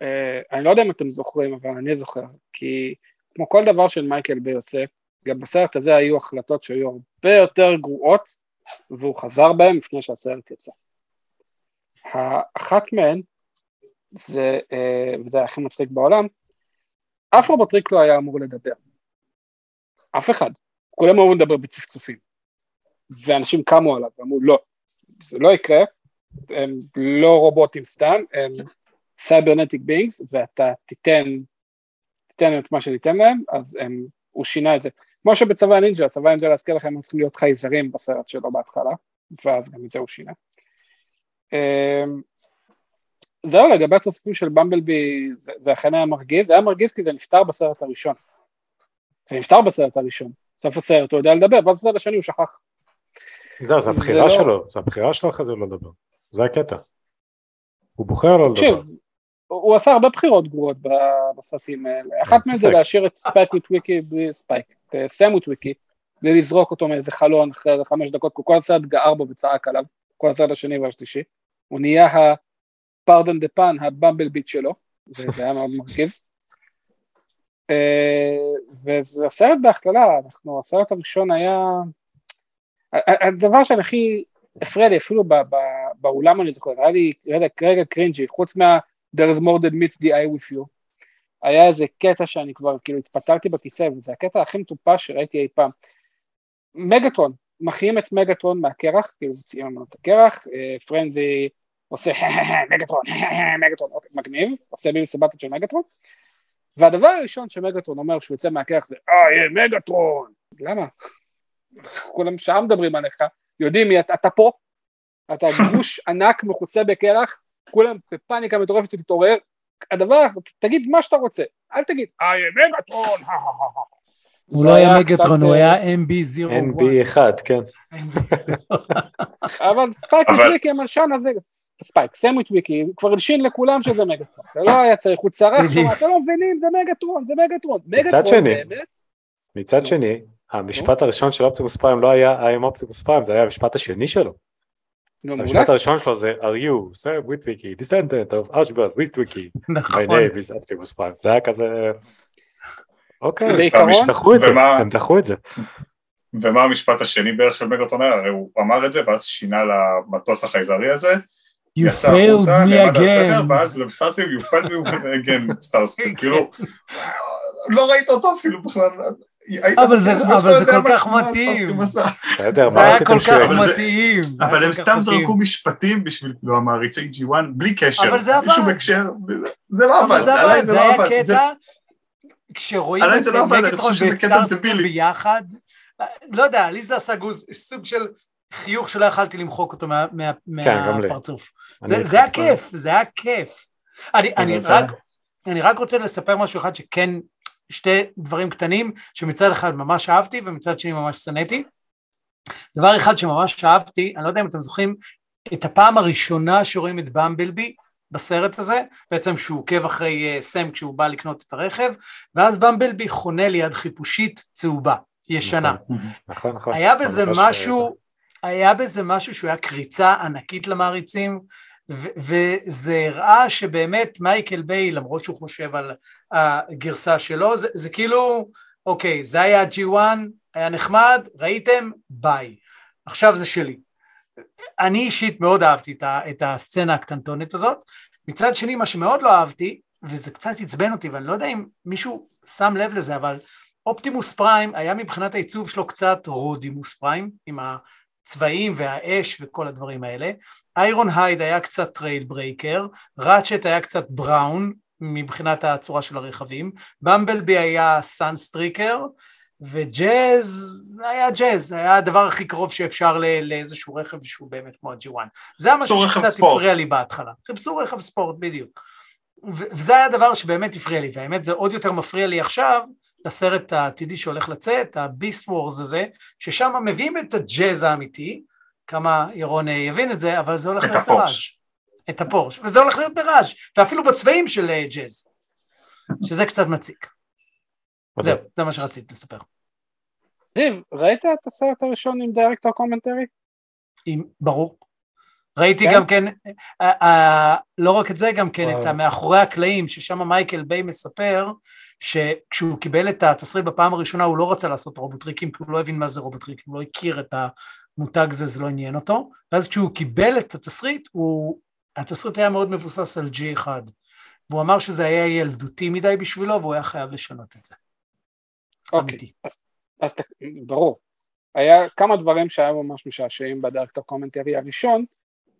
אה, אני לא יודע אם אתם זוכרים, אבל אני זוכר, כי כמו כל דבר של מייקל ביי עושה, גם בסרט הזה היו החלטות שהיו הרבה יותר גרועות, והוא חזר בהן לפני שהסרט יצא. האחת מהן, זה, אה, וזה היה הכי מצחיק בעולם, אף רובוטריק לא היה אמור לדבר. אף אחד. כולם אמרו לדבר בצפצופים. ואנשים קמו עליו ואמרו לא, זה לא יקרה, הם לא רובוטים סתם, הם cybernetic beings, ואתה תיתן, תיתן את מה שניתן להם, אז הם, הוא שינה את זה. כמו שבצבי הנינג'ה, צבי הנינג'ה להזכיר לכם, הם היו צריכים להיות חייזרים בסרט שלו בהתחלה, ואז גם את זה הוא שינה. אמ, זהו, לגבי התוספים של במבלבי, זה, זה אכן היה מרגיז, זה היה מרגיז כי זה נפתר בסרט הראשון. זה נפתר בסרט הראשון. סוף הסרט הוא יודע לדבר, ואז בסרט השני הוא שכח. זהו, זו זה הבחירה לא- שלו, זו הבחירה שלו אחרי זה לא לדבר. זה הקטע. הוא בוחר לא לדבר. הוא עשה הרבה בחירות גרועות בסרטים האלה. אחת מהן זה. להשאיר את ספייק ווטוויקי בלי ספייק, את אה, סם ווטוויקי, בלי לזרוק אותו מאיזה חלון אחרי איזה חמש דקות, כי כל הסרט גער בו וצעק עליו, כל הסרט השני והשלישי. הוא נהיה הפרדן דה פן, הבמבל ביט שלו, וזה היה מאוד מרגיז. אה, וזה הסרט בהכללה, אנחנו, הסרט הראשון היה... הדבר שהכי הפריע לי אפילו ב- ב- באולם אני זוכר, היה לי רגע, רגע קרינג'י, חוץ מה There is more than meets the eye with you, היה איזה קטע שאני כבר כאילו התפתלתי בכיסא, וזה הקטע הכי מטופש שראיתי אי פעם. מגטרון, מחיים את מגטרון מהקרח, כאילו מציעים ממנו את הקרח, אה, פרנזי עושה מגטרון, מגטרון, אוקיי, מגניב, עושה בי מסבתת של מגטרון, והדבר הראשון שמגטרון אומר כשהוא יוצא מהקרח זה, אה, יהיה מגטרון, למה? כולם שעה מדברים עליך, יודעים מי אתה, אתה פה, אתה גוש ענק מכוסה בקרח, כולם בפאניקה מטורפת להתעורר, הדבר, תגיד מה שאתה רוצה, אל תגיד, אה, יהיה מגטרון, הוא לא היה מגטרון, הוא אה, היה MB01. NB1, כן. אבל ספייק ווטוויקי המלשן הזה, ספייק, סם ווטוויקי, הוא כבר הלשין לכולם שזה מגטרון, זה לא היה צריך, הוא צרח שם. אתם לא מבינים, זה מגטרון, זה מגטרון, מצד שני, באמת, מצד. שני, המשפט הראשון של אופטימוס פריים לא היה I am אופטימוס פריים, זה היה המשפט השני שלו. המשפט הראשון שלו זה are you, sir וויטוויקי, descendant of Archibald וויטוויקי, my נכון. name is אופטימוס פריים. זה היה כזה... אוקיי, הם דחו את זה, ומה- הם דחו את זה. ומה המשפט השני בערך של מגלטון היה? הרי הוא אמר את זה ואז שינה למטוס החייזרי הזה, You failed החוצה, me again. ואז למסטארסים you failed me again, סטארסקים, כאילו, לא ראית אותו אפילו בכלל, אבל זה- אבל יודע כל כך מתאים. בסדר, זה מה היה רציתם כל שהוא כך יגיד? אבל זה- מתאים. אבל הם סתם. זרקו משפטים בשביל כאילו המעריצי G1 בלי קשר, אבל זה עבד. הקשר, וזה- זה לא עבד, אבל זה עבד, זה לא היה קטע, כשרואים את זה לא חושב שזה ואת. ביחד, לא יודע, לי זה עשה סוג של חיוך שלא יכלתי למחוק אותו מה- מה- כן. מהפרצוף. זה-. זה היה כיף, זה היה כיף. אני- אני רק- אני רק רוצה לספר משהו אחד שכן, שתי דברים קטנים, שמצד אחד ממש אהבתי ומצד שני ממש שנאתי. דבר אחד שממש אהבתי, אני לא יודע אם אתם זוכרים, את הפעם הראשונה שרואים את במבלבי בסרט הזה, בעצם שהוא עוקב אחרי uh, סם כשהוא בא לקנות את הרכב, ואז במבלבי חונה ליד חיפושית צהובה, ישנה. נכון, נכון. היה בזה ממש משהו, היה בזה משהו שהוא היה קריצה ענקית למעריצים, וזה הראה שבאמת מייקל ביי, למרות שהוא חושב על הגרסה שלו, זה, זה כאילו, אוקיי, זה היה G1, היה נחמד, ראיתם? ביי. עכשיו זה שלי. אני אישית מאוד אהבתי את, ה, את הסצנה הקטנטונת הזאת. מצד שני, מה שמאוד לא אהבתי, וזה קצת עצבן אותי, ואני לא יודע אם מישהו שם לב לזה, אבל אופטימוס פריים היה מבחינת העיצוב שלו קצת רודימוס פריים, עם הצבעים והאש וכל הדברים האלה. איירון הייד היה קצת טרייל ברייקר, ראצ'ט היה קצת בראון מבחינת הצורה של הרכבים, במבלבי היה סאנסטריקר, וג'אז היה ג'אז, היה הדבר הכי קרוב שאפשר ל- לאיזשהו רכב שהוא באמת כמו ה-G1. זה היה משהו שקצת. הפריע לי בהתחלה. חיפשו רכב ספורט, בדיוק. וזה היה הדבר שבאמת הפריע לי, והאמת זה עוד יותר מפריע לי עכשיו, לסרט העתידי שהולך לצאת, ה-Beast Wars הזה, ששם מביאים את הג'אז האמיתי, כמו שירון אה, יבין את זה, אבל זה הולך להיות. מיראז'. את הפורשה, וזה הולך להיות מיראז', ואפילו בצבעים של אה, ג'אז, שזה קצת מציק. זהו, זה מה שרציתי לספר. זיו, ראית את הסרט הראשון עם director commentary? עם, ברור. ראיתי כן? גם כן, אה, אה, לא רק את זה, גם כן וואו. את המאחורי הקלעים, ששם מייקל ביי מספר, שכשהוא קיבל את התסריט בפעם הראשונה הוא לא רצה לעשות רובוטריקים, כי הוא לא הבין מה זה רובוטריקים, הוא לא הכיר את המותג הזה, זה לא עניין אותו, ואז כשהוא קיבל את התסריט, הוא, התסריט היה מאוד מבוסס על G1, והוא אמר שזה היה ילדותי מדי בשבילו, והוא היה חייב לשנות את זה. אוקיי, אמיתי. אז, אז ברור. היה כמה דברים שהיו ממש משעשעים ב-director commentary הראשון,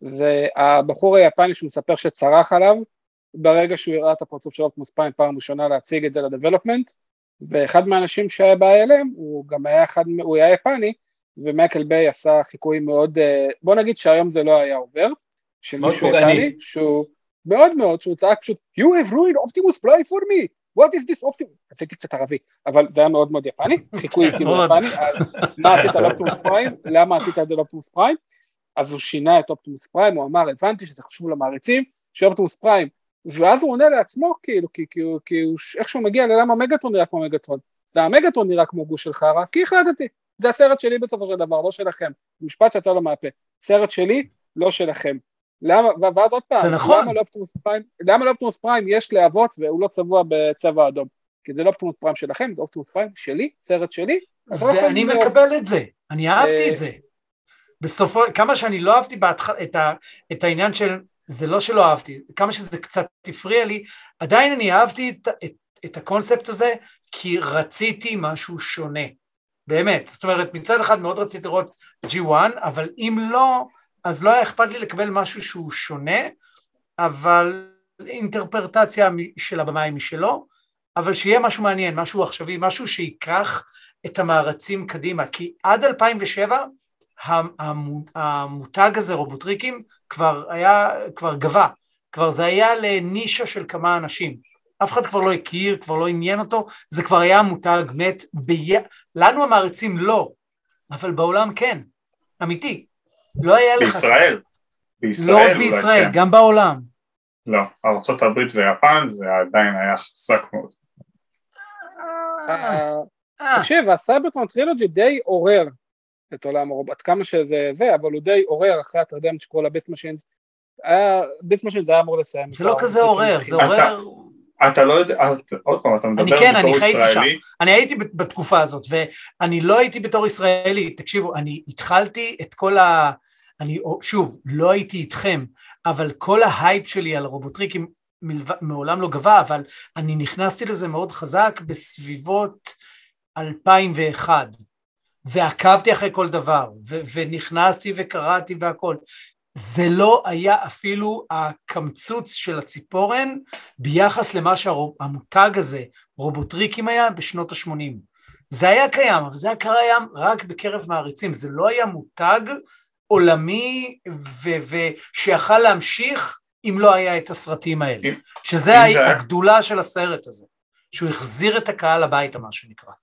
זה הבחור היפני שהוא מספר שצרח עליו ברגע שהוא הראה את הפרצוף של אופטימוס פריים פעם ראשונה להציג את זה לדבלופמנט, ואחד מהאנשים שהיה בהלם, הוא גם היה אחד, הוא היה יפני, ומייקל ביי עשה חיקוי מאוד, אה, בוא נגיד שהיום זה לא היה עובר, שמישהו פוגעני. יפני, שהוא מאוד מאוד, שהוא צעק פשוט, you have ruined Optimus Prime for me, what is this Optimus, עשיתי קצת ערבי, אבל זה היה מאוד מאוד יפני, חיקוי כאילו. יפני, מה עשית לאופטימוס פריים, למה עשית את זה לאופטימוס פריים, אז הוא שינה את אופטימוס פריים, הוא אמר, הבנתי שזה חשוב למעריצים, שאופטימוס פריים, ואז הוא עונה לעצמו, כאילו, כי, כי, הוא- כי הוא, איכשהו מגיע ללמה מגטרון נראה כמו מגטרון, זה המגטרון נראה כמו גוש של חרא, כי החלטתי, זה הסרט שלי בסופו של דבר, לא שלכם, משפט שיצא לו מהפה, סרט שלי, לא שלכם. למה, ואז עוד פעם, נכון. למה לאופטימוס פריים, למה לאופטימוס פריים יש להבות והוא לא צבוע בצבע אדום? כי זה לא אופטימוס פריים שלכם, זה אופטימוס פריים שלי, סרט שלי, לא ואני להיות- מקבל את זה, אני אהבתי אה, את זה. בסופו, כמה שאני לא אהבתי בהתחלה את, ה, את העניין של, זה לא שלא אהבתי, כמה שזה קצת הפריע לי, עדיין אני אהבתי את, את, את הקונספט הזה, כי רציתי משהו שונה, באמת. זאת אומרת, מצד אחד מאוד רציתי לראות G1, אבל אם לא, אז לא היה אכפת לי לקבל משהו שהוא שונה, אבל אינטרפרטציה של הבמאי משלו, אבל שיהיה משהו מעניין, משהו עכשווי, משהו שייקח את המערצים קדימה, כי עד 2007 המ- המו- המותג הזה, רובוטריקים, כבר היה, כבר גבה, כבר זה היה לנישה של כמה אנשים. אף אחד כבר לא הכיר, כבר לא עניין אותו, זה כבר היה מותג מת, בי... לנו המעריצים לא, אבל בעולם כן, אמיתי. לא היה לך... בישראל. בישראל לא רק בישראל, כן. גם בעולם. לא, ארה"ב ויפן זה עדיין היה חזק מאוד. אה, אה, תקשיב, ה-Cybertron trilogy די עורר את עולם הרובוט, עד כמה שזה זה, אבל הוא די עורר אחרי התרדמת שקורא לה Beast Machines. Beast Machines היה אמור לסיים. זה לא כזה עורר, זה עורר... אתה לא יודע, את- עוד פעם, אתה מדבר כן, אני בתור חייתי ישראלי, אני הייתי בתקופה הזאת, ואני לא הייתי בתור ישראלי, תקשיבו, אני התחלתי את כל ה... אני, שוב, לא הייתי איתכם, אבל כל ה-hype שלי על רובוטריקים מעולם לא כבה, אבל אני נכנסתי לזה מאוד חזק בסביבות 2001, ועקבתי אחרי כל דבר, ו- ונכנסתי וקראתי והכל. זה לא היה אפילו הקמצוץ של הציפורן ביחס למה שהמותג הזה, רובוטריקים היה בשנות ה-80. זה היה קיים, אבל זה היה קיים רק בקרב מעריצים, זה לא היה מותג עולמי ושיכל להמשיך אם לא היה את הסרטים האלה, שזה הגדולה של הסרט הזה, שהוא החזיר את הקהל הביתה מה שנקרא.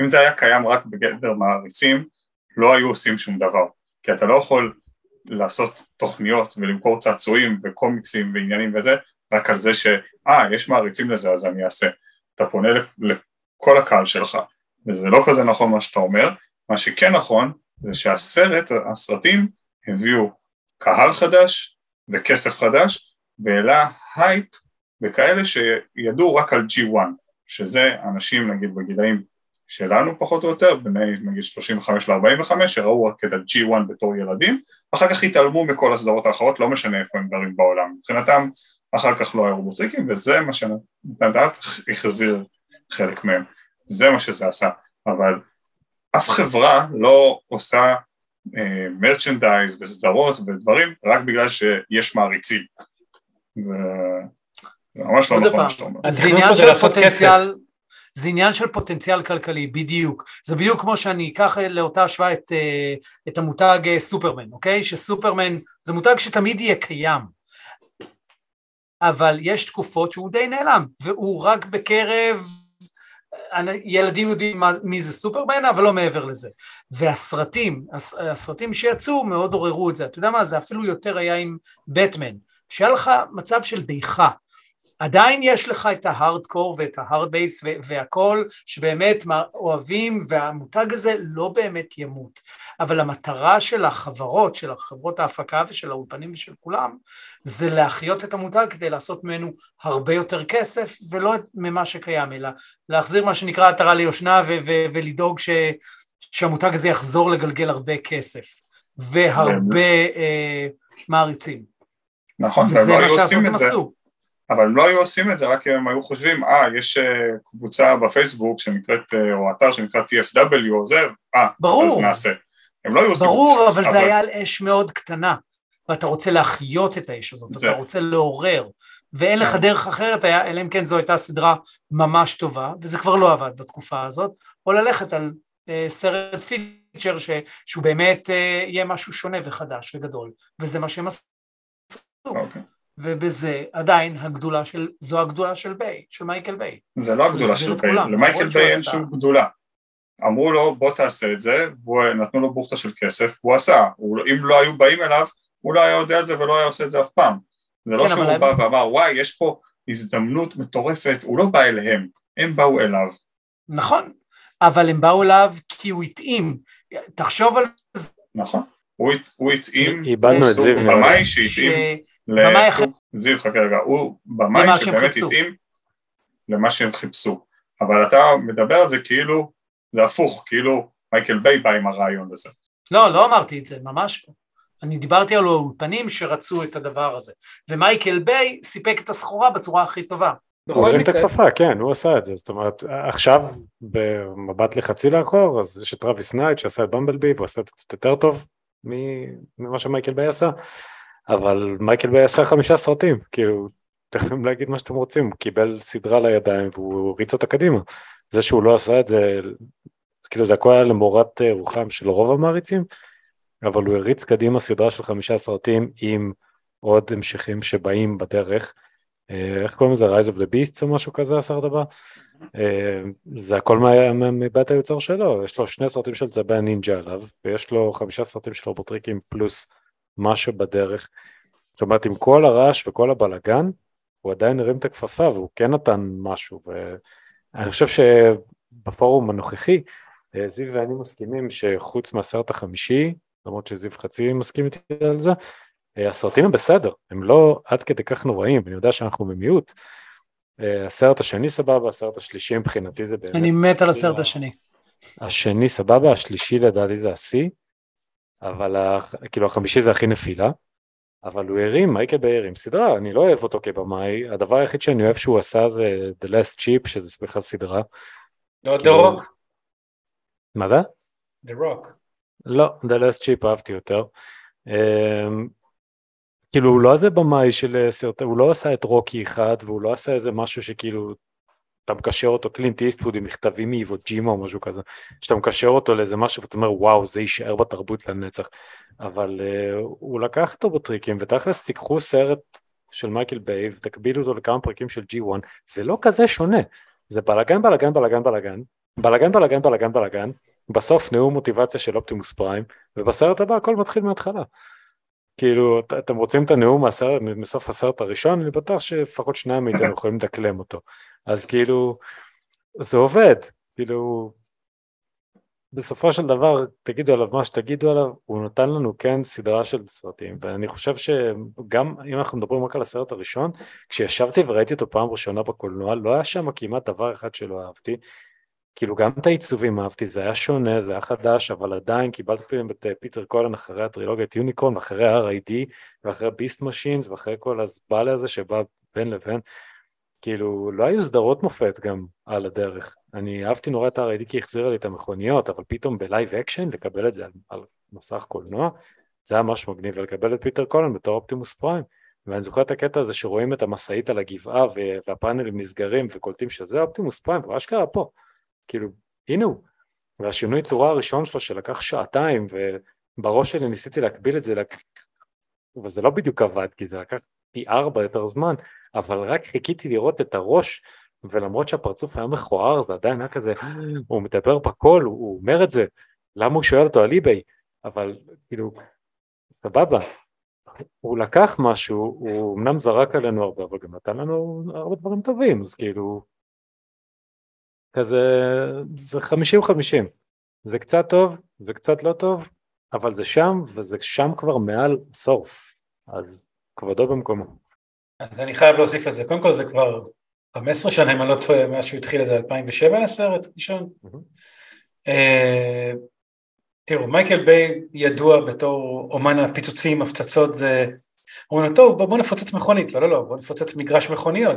אם זה היה קיים רק בגדר מעריצים, לא היו עושים שום דבר. כי אתה לא יכול לעשות תוכניות ולמכור צעצועים וקומיקסים ועניינים וזה, רק על זה שאה, יש מעריצים לזה אז אני אעשה. אתה פונה לכל הקהל שלך, וזה לא כזה נכון מה שאתה אומר. מה שכן נכון, זה שהסרט, הסרטים, הביאו קהל חדש וכסף חדש, והעלה הייפ וכאלה שידעו רק על G1, שזה אנשים נגיד בגילאים שלנו פחות או יותר, בני נגיד 35 ל-45, שראו רק את ה-G1 בתור ילדים, ואחר כך התעלמו מכל הסדרות האחרות, לא משנה איפה הם גרים בעולם. מבחינתם, אחר כך לא היו רובוטריקים, וזה מה שנתן דעת החזיר חלק מהם. זה מה שזה עשה. אבל אף חברה לא עושה מרצ'נדייז uh, וסדרות ודברים רק בגלל שיש מעריצים. זה, זה ממש לא נכון מה שאתה אומר. אז זה עניין של פוטנציאל, זה עניין של פוטנציאל כלכלי, בדיוק. זה בדיוק כמו שאני אקח לאותה השוואה את, אה, את המותג אה, סופרמן, אוקיי? שסופרמן זה מותג שתמיד יהיה קיים, אבל יש תקופות שהוא די נעלם, והוא רק בקרב ילדים יודעים מי זה סופרמן, אבל לא מעבר לזה. והסרטים, הסרטים שיצאו מאוד עוררו את זה. אתה יודע מה, זה אפילו יותר היה עם בטמן, שהיה לך מצב של דעיכה. עדיין יש לך את ההארדקור ואת ההארד בייס והכל שבאמת אוהבים והמותג הזה לא באמת ימות אבל המטרה של החברות, של החברות ההפקה ושל האולפנים ושל כולם זה להחיות את המותג כדי לעשות ממנו הרבה יותר כסף ולא ממה שקיים אלא להחזיר מה שנקרא עטרה ליושנה ולדאוג ש- שהמותג הזה יחזור לגלגל הרבה כסף והרבה אה, מעריצים. נכון, וזה מה שהסרטים עשו. אבל הם לא היו עושים את זה רק אם הם היו חושבים, אה, יש uh, קבוצה בפייסבוק שנקראת, uh, או אתר שנקרא TFW או זה, אה, אז נעשה. הם לא היו עושים ברור, את זה. ברור, אבל, זה היה על אש מאוד קטנה, ואתה רוצה להחיות את האש הזאת, זה. אתה רוצה לעורר, ואין לך כן. דרך אחרת, היה, אלא אם כן זו הייתה סדרה ממש טובה, וזה כבר לא עבד בתקופה הזאת, או ללכת על uh, סרט feature ש, שהוא באמת uh, יהיה משהו שונה וחדש וגדול, וזה מה שהם עשו. Okay. אוקיי. ובזה עדיין הגדולה של, זו הגדולה של ביי, של מייקל ביי. זה לא הגדולה של ביי, למייקל ביי אין שום גדולה. אמרו לו בוא תעשה את זה, ונתנו לו בוכטה של כסף, והוא עשה, הוא, אם לא היו באים אליו, הוא לא היה יודע את זה ולא היה עושה את זה אף פעם. זה לא כן, שהוא בא הם... ואמר וואי יש פה הזדמנות מטורפת, הוא לא בא אליהם, הם באו אליו. נכון, אבל הם באו אליו כי הוא התאים, תחשוב על זה. נכון, הוא התאים, איבדנו את זיו, במאי שהתאים לסוג, זיו חכה רגע, הוא במאי שבאמת התאים למה שהם חיפשו, אבל אתה מדבר על זה כאילו זה הפוך, כאילו מייקל ביי בא עם הרעיון הזה. לא, לא אמרתי את זה, ממש לא. אני דיברתי על האולפנים שרצו את הדבר הזה, ומייקל ביי סיפק את הסחורה בצורה הכי טובה. הוא הרים את הכפפה, כן, הוא עשה את זה, זאת אומרת, עכשיו במבט לאחור, אז יש את טרוויס נייט שעשה את במבלבי והוא עשה את זה קצת יותר טוב ממה שמייקל ביי עשה, אבל מייקל ביי עשה חמישה סרטים, כאילו, יכולים להגיד מה שאתם רוצים, הוא קיבל סדרה לידיים והוא הריץ אותה קדימה. זה שהוא לא עשה את זה, כאילו זה הכל היה למורת אה, רוחם של רוב המעריצים, אבל הוא הריץ קדימה סדרה של חמישה סרטים עם עוד המשכים שבאים בדרך. אה, איך קוראים לזה? Rise of the Beasts או משהו כזה הסרט הבא? אה, זה הכל מבית היוצר שלו, יש לו שני סרטים של צבי הנינג'ה עליו, ויש לו חמישה סרטים של רובוטריקים פלוס משהו בדרך. זאת אומרת, עם כל הרעש וכל הבלגן, הוא עדיין הרים את הכפפה והוא כן נתן משהו, ואני חושב שבפורום הנוכחי, אה, זיו ואני מסכימים שחוץ מהסרט החמישי, למרות שזיו חצי מסכים איתי על זה, אה, הסרטים הם בסדר, הם לא עד כדי כך נוראים, אני יודע שאנחנו במיעוט. אה, הסרט השני סבבה, הסרט השלישי מבחינתי זה באמת... אני מת על הסרט השני. השני סבבה, השלישי לדעתי זה השיא, אבל כאילו החמישי זה הכי נפילה, אבל הוא הרים, מייקל ביי הרים סדרה, אני לא אוהב אותו כבמאי, הדבר היחיד שאני אוהב שהוא עשה זה The Last Chip, שזה בכלל סדרה. לא, The Rock. מה זה? The Rock. לא, The Last Chip אהבתי יותר. Um, כאילו הוא לא איזה במאי של סרט, הוא לא עשה את רוקי אחד והוא לא עשה איזה משהו שכאילו אתה מקשר אותו קלינט איסטווד עם מכתבים מאיבו ג'ימה או משהו כזה, שאתה מקשר אותו לאיזה משהו ואתה אומר וואו זה יישאר בתרבות לנצח, אבל uh, הוא לקח אותו בטריקים ותכלס תיקחו סרט של מייקל ביי ותקבילו אותו לכמה פרקים של G1, זה לא כזה שונה, זה בלאגן בלאגן בלאגן בלאגן, בלאגן בלאגן בלאגן בלאגן, בסוף נאום מוטיבציה של אופטימוס פריים, ובסרט הבא הכל מתחיל מההתחלה. כאילו, אתם רוצים את הנאום מהסרט, מסוף הסרט הראשון, אני בטוח שלפחות שניים מאיתנו יכולים לדקלם אותו. אז כאילו, זה עובד, כאילו, בסופו של דבר, תגידו עליו מה שתגידו עליו, הוא נתן לנו כן סדרה של סרטים, ואני חושב שגם אם אנחנו מדברים רק על הסרט הראשון, כשישבתי וראיתי אותו פעם ראשונה בקולנוע, לא היה שם כמעט דבר אחד שלא אהבתי, כאילו גם את העיצובים אהבתי, זה היה שונה, זה היה חדש, אבל עדיין קיבלתי את אה, פיטר קולן אחרי הטרילוגיית יוניקורן, ואחרי R.I.D, ואחרי ביסט משינס, ואחרי כל הזבלה הזה שבא בין לבין, כאילו לא היו סדרות מופת גם על הדרך. אני אהבתי נורא את R.I.D כי החזירה לי את המכוניות, אבל פתאום ב live action לקבל את זה על, על מסך קולנוע, זה היה ממש מגניב, ולקבל את פיטר קולן בתור אופטימוס פריים, ואני זוכר את הקטע הזה שרואים את המשאית על הגבעה והפאנלים נסגרים וקולטים שזה אופטימוס פריים, והוא אשכרה פה, כאילו, הנה הוא. והשינוי צורה הראשון שלו שלקח שעתיים, ובראש שלי ניסיתי להקביל את זה, לק... וזה לא בדיוק עבד, כי זה לקח פי ארבע יותר זמן, אבל רק חיכיתי לראות את הראש, ולמרות שהפרצוף היה מכוער, זה עדיין היה כזה, הוא מדבר בקול, הוא, הוא אומר את זה, למה הוא שואל אותו על אי-ביי? אבל כאילו, סבבה, הוא לקח משהו, הוא אמנם זרק עלינו הרבה, אבל גם נתן לנו הרבה דברים טובים, אז כאילו, כזה, זה חמישים חמישים, זה קצת טוב, זה קצת לא טוב, אבל זה שם, וזה שם כבר מעל עשור, אז כבודו במקומו. אז אני חייב להוסיף את זה, קודם כל זה כבר 15 שנה, אם אני לא טועה, מאז שהוא התחיל את זה, 2007 הסרט ראשון. אה, תראו, מייקל ביי ידוע בתור אומן הפיצוצים, הפצצות, זה... טוב, בוא נפוצץ מכונית, לא, לא, לא, בוא נפוצץ מגרש מכוניות,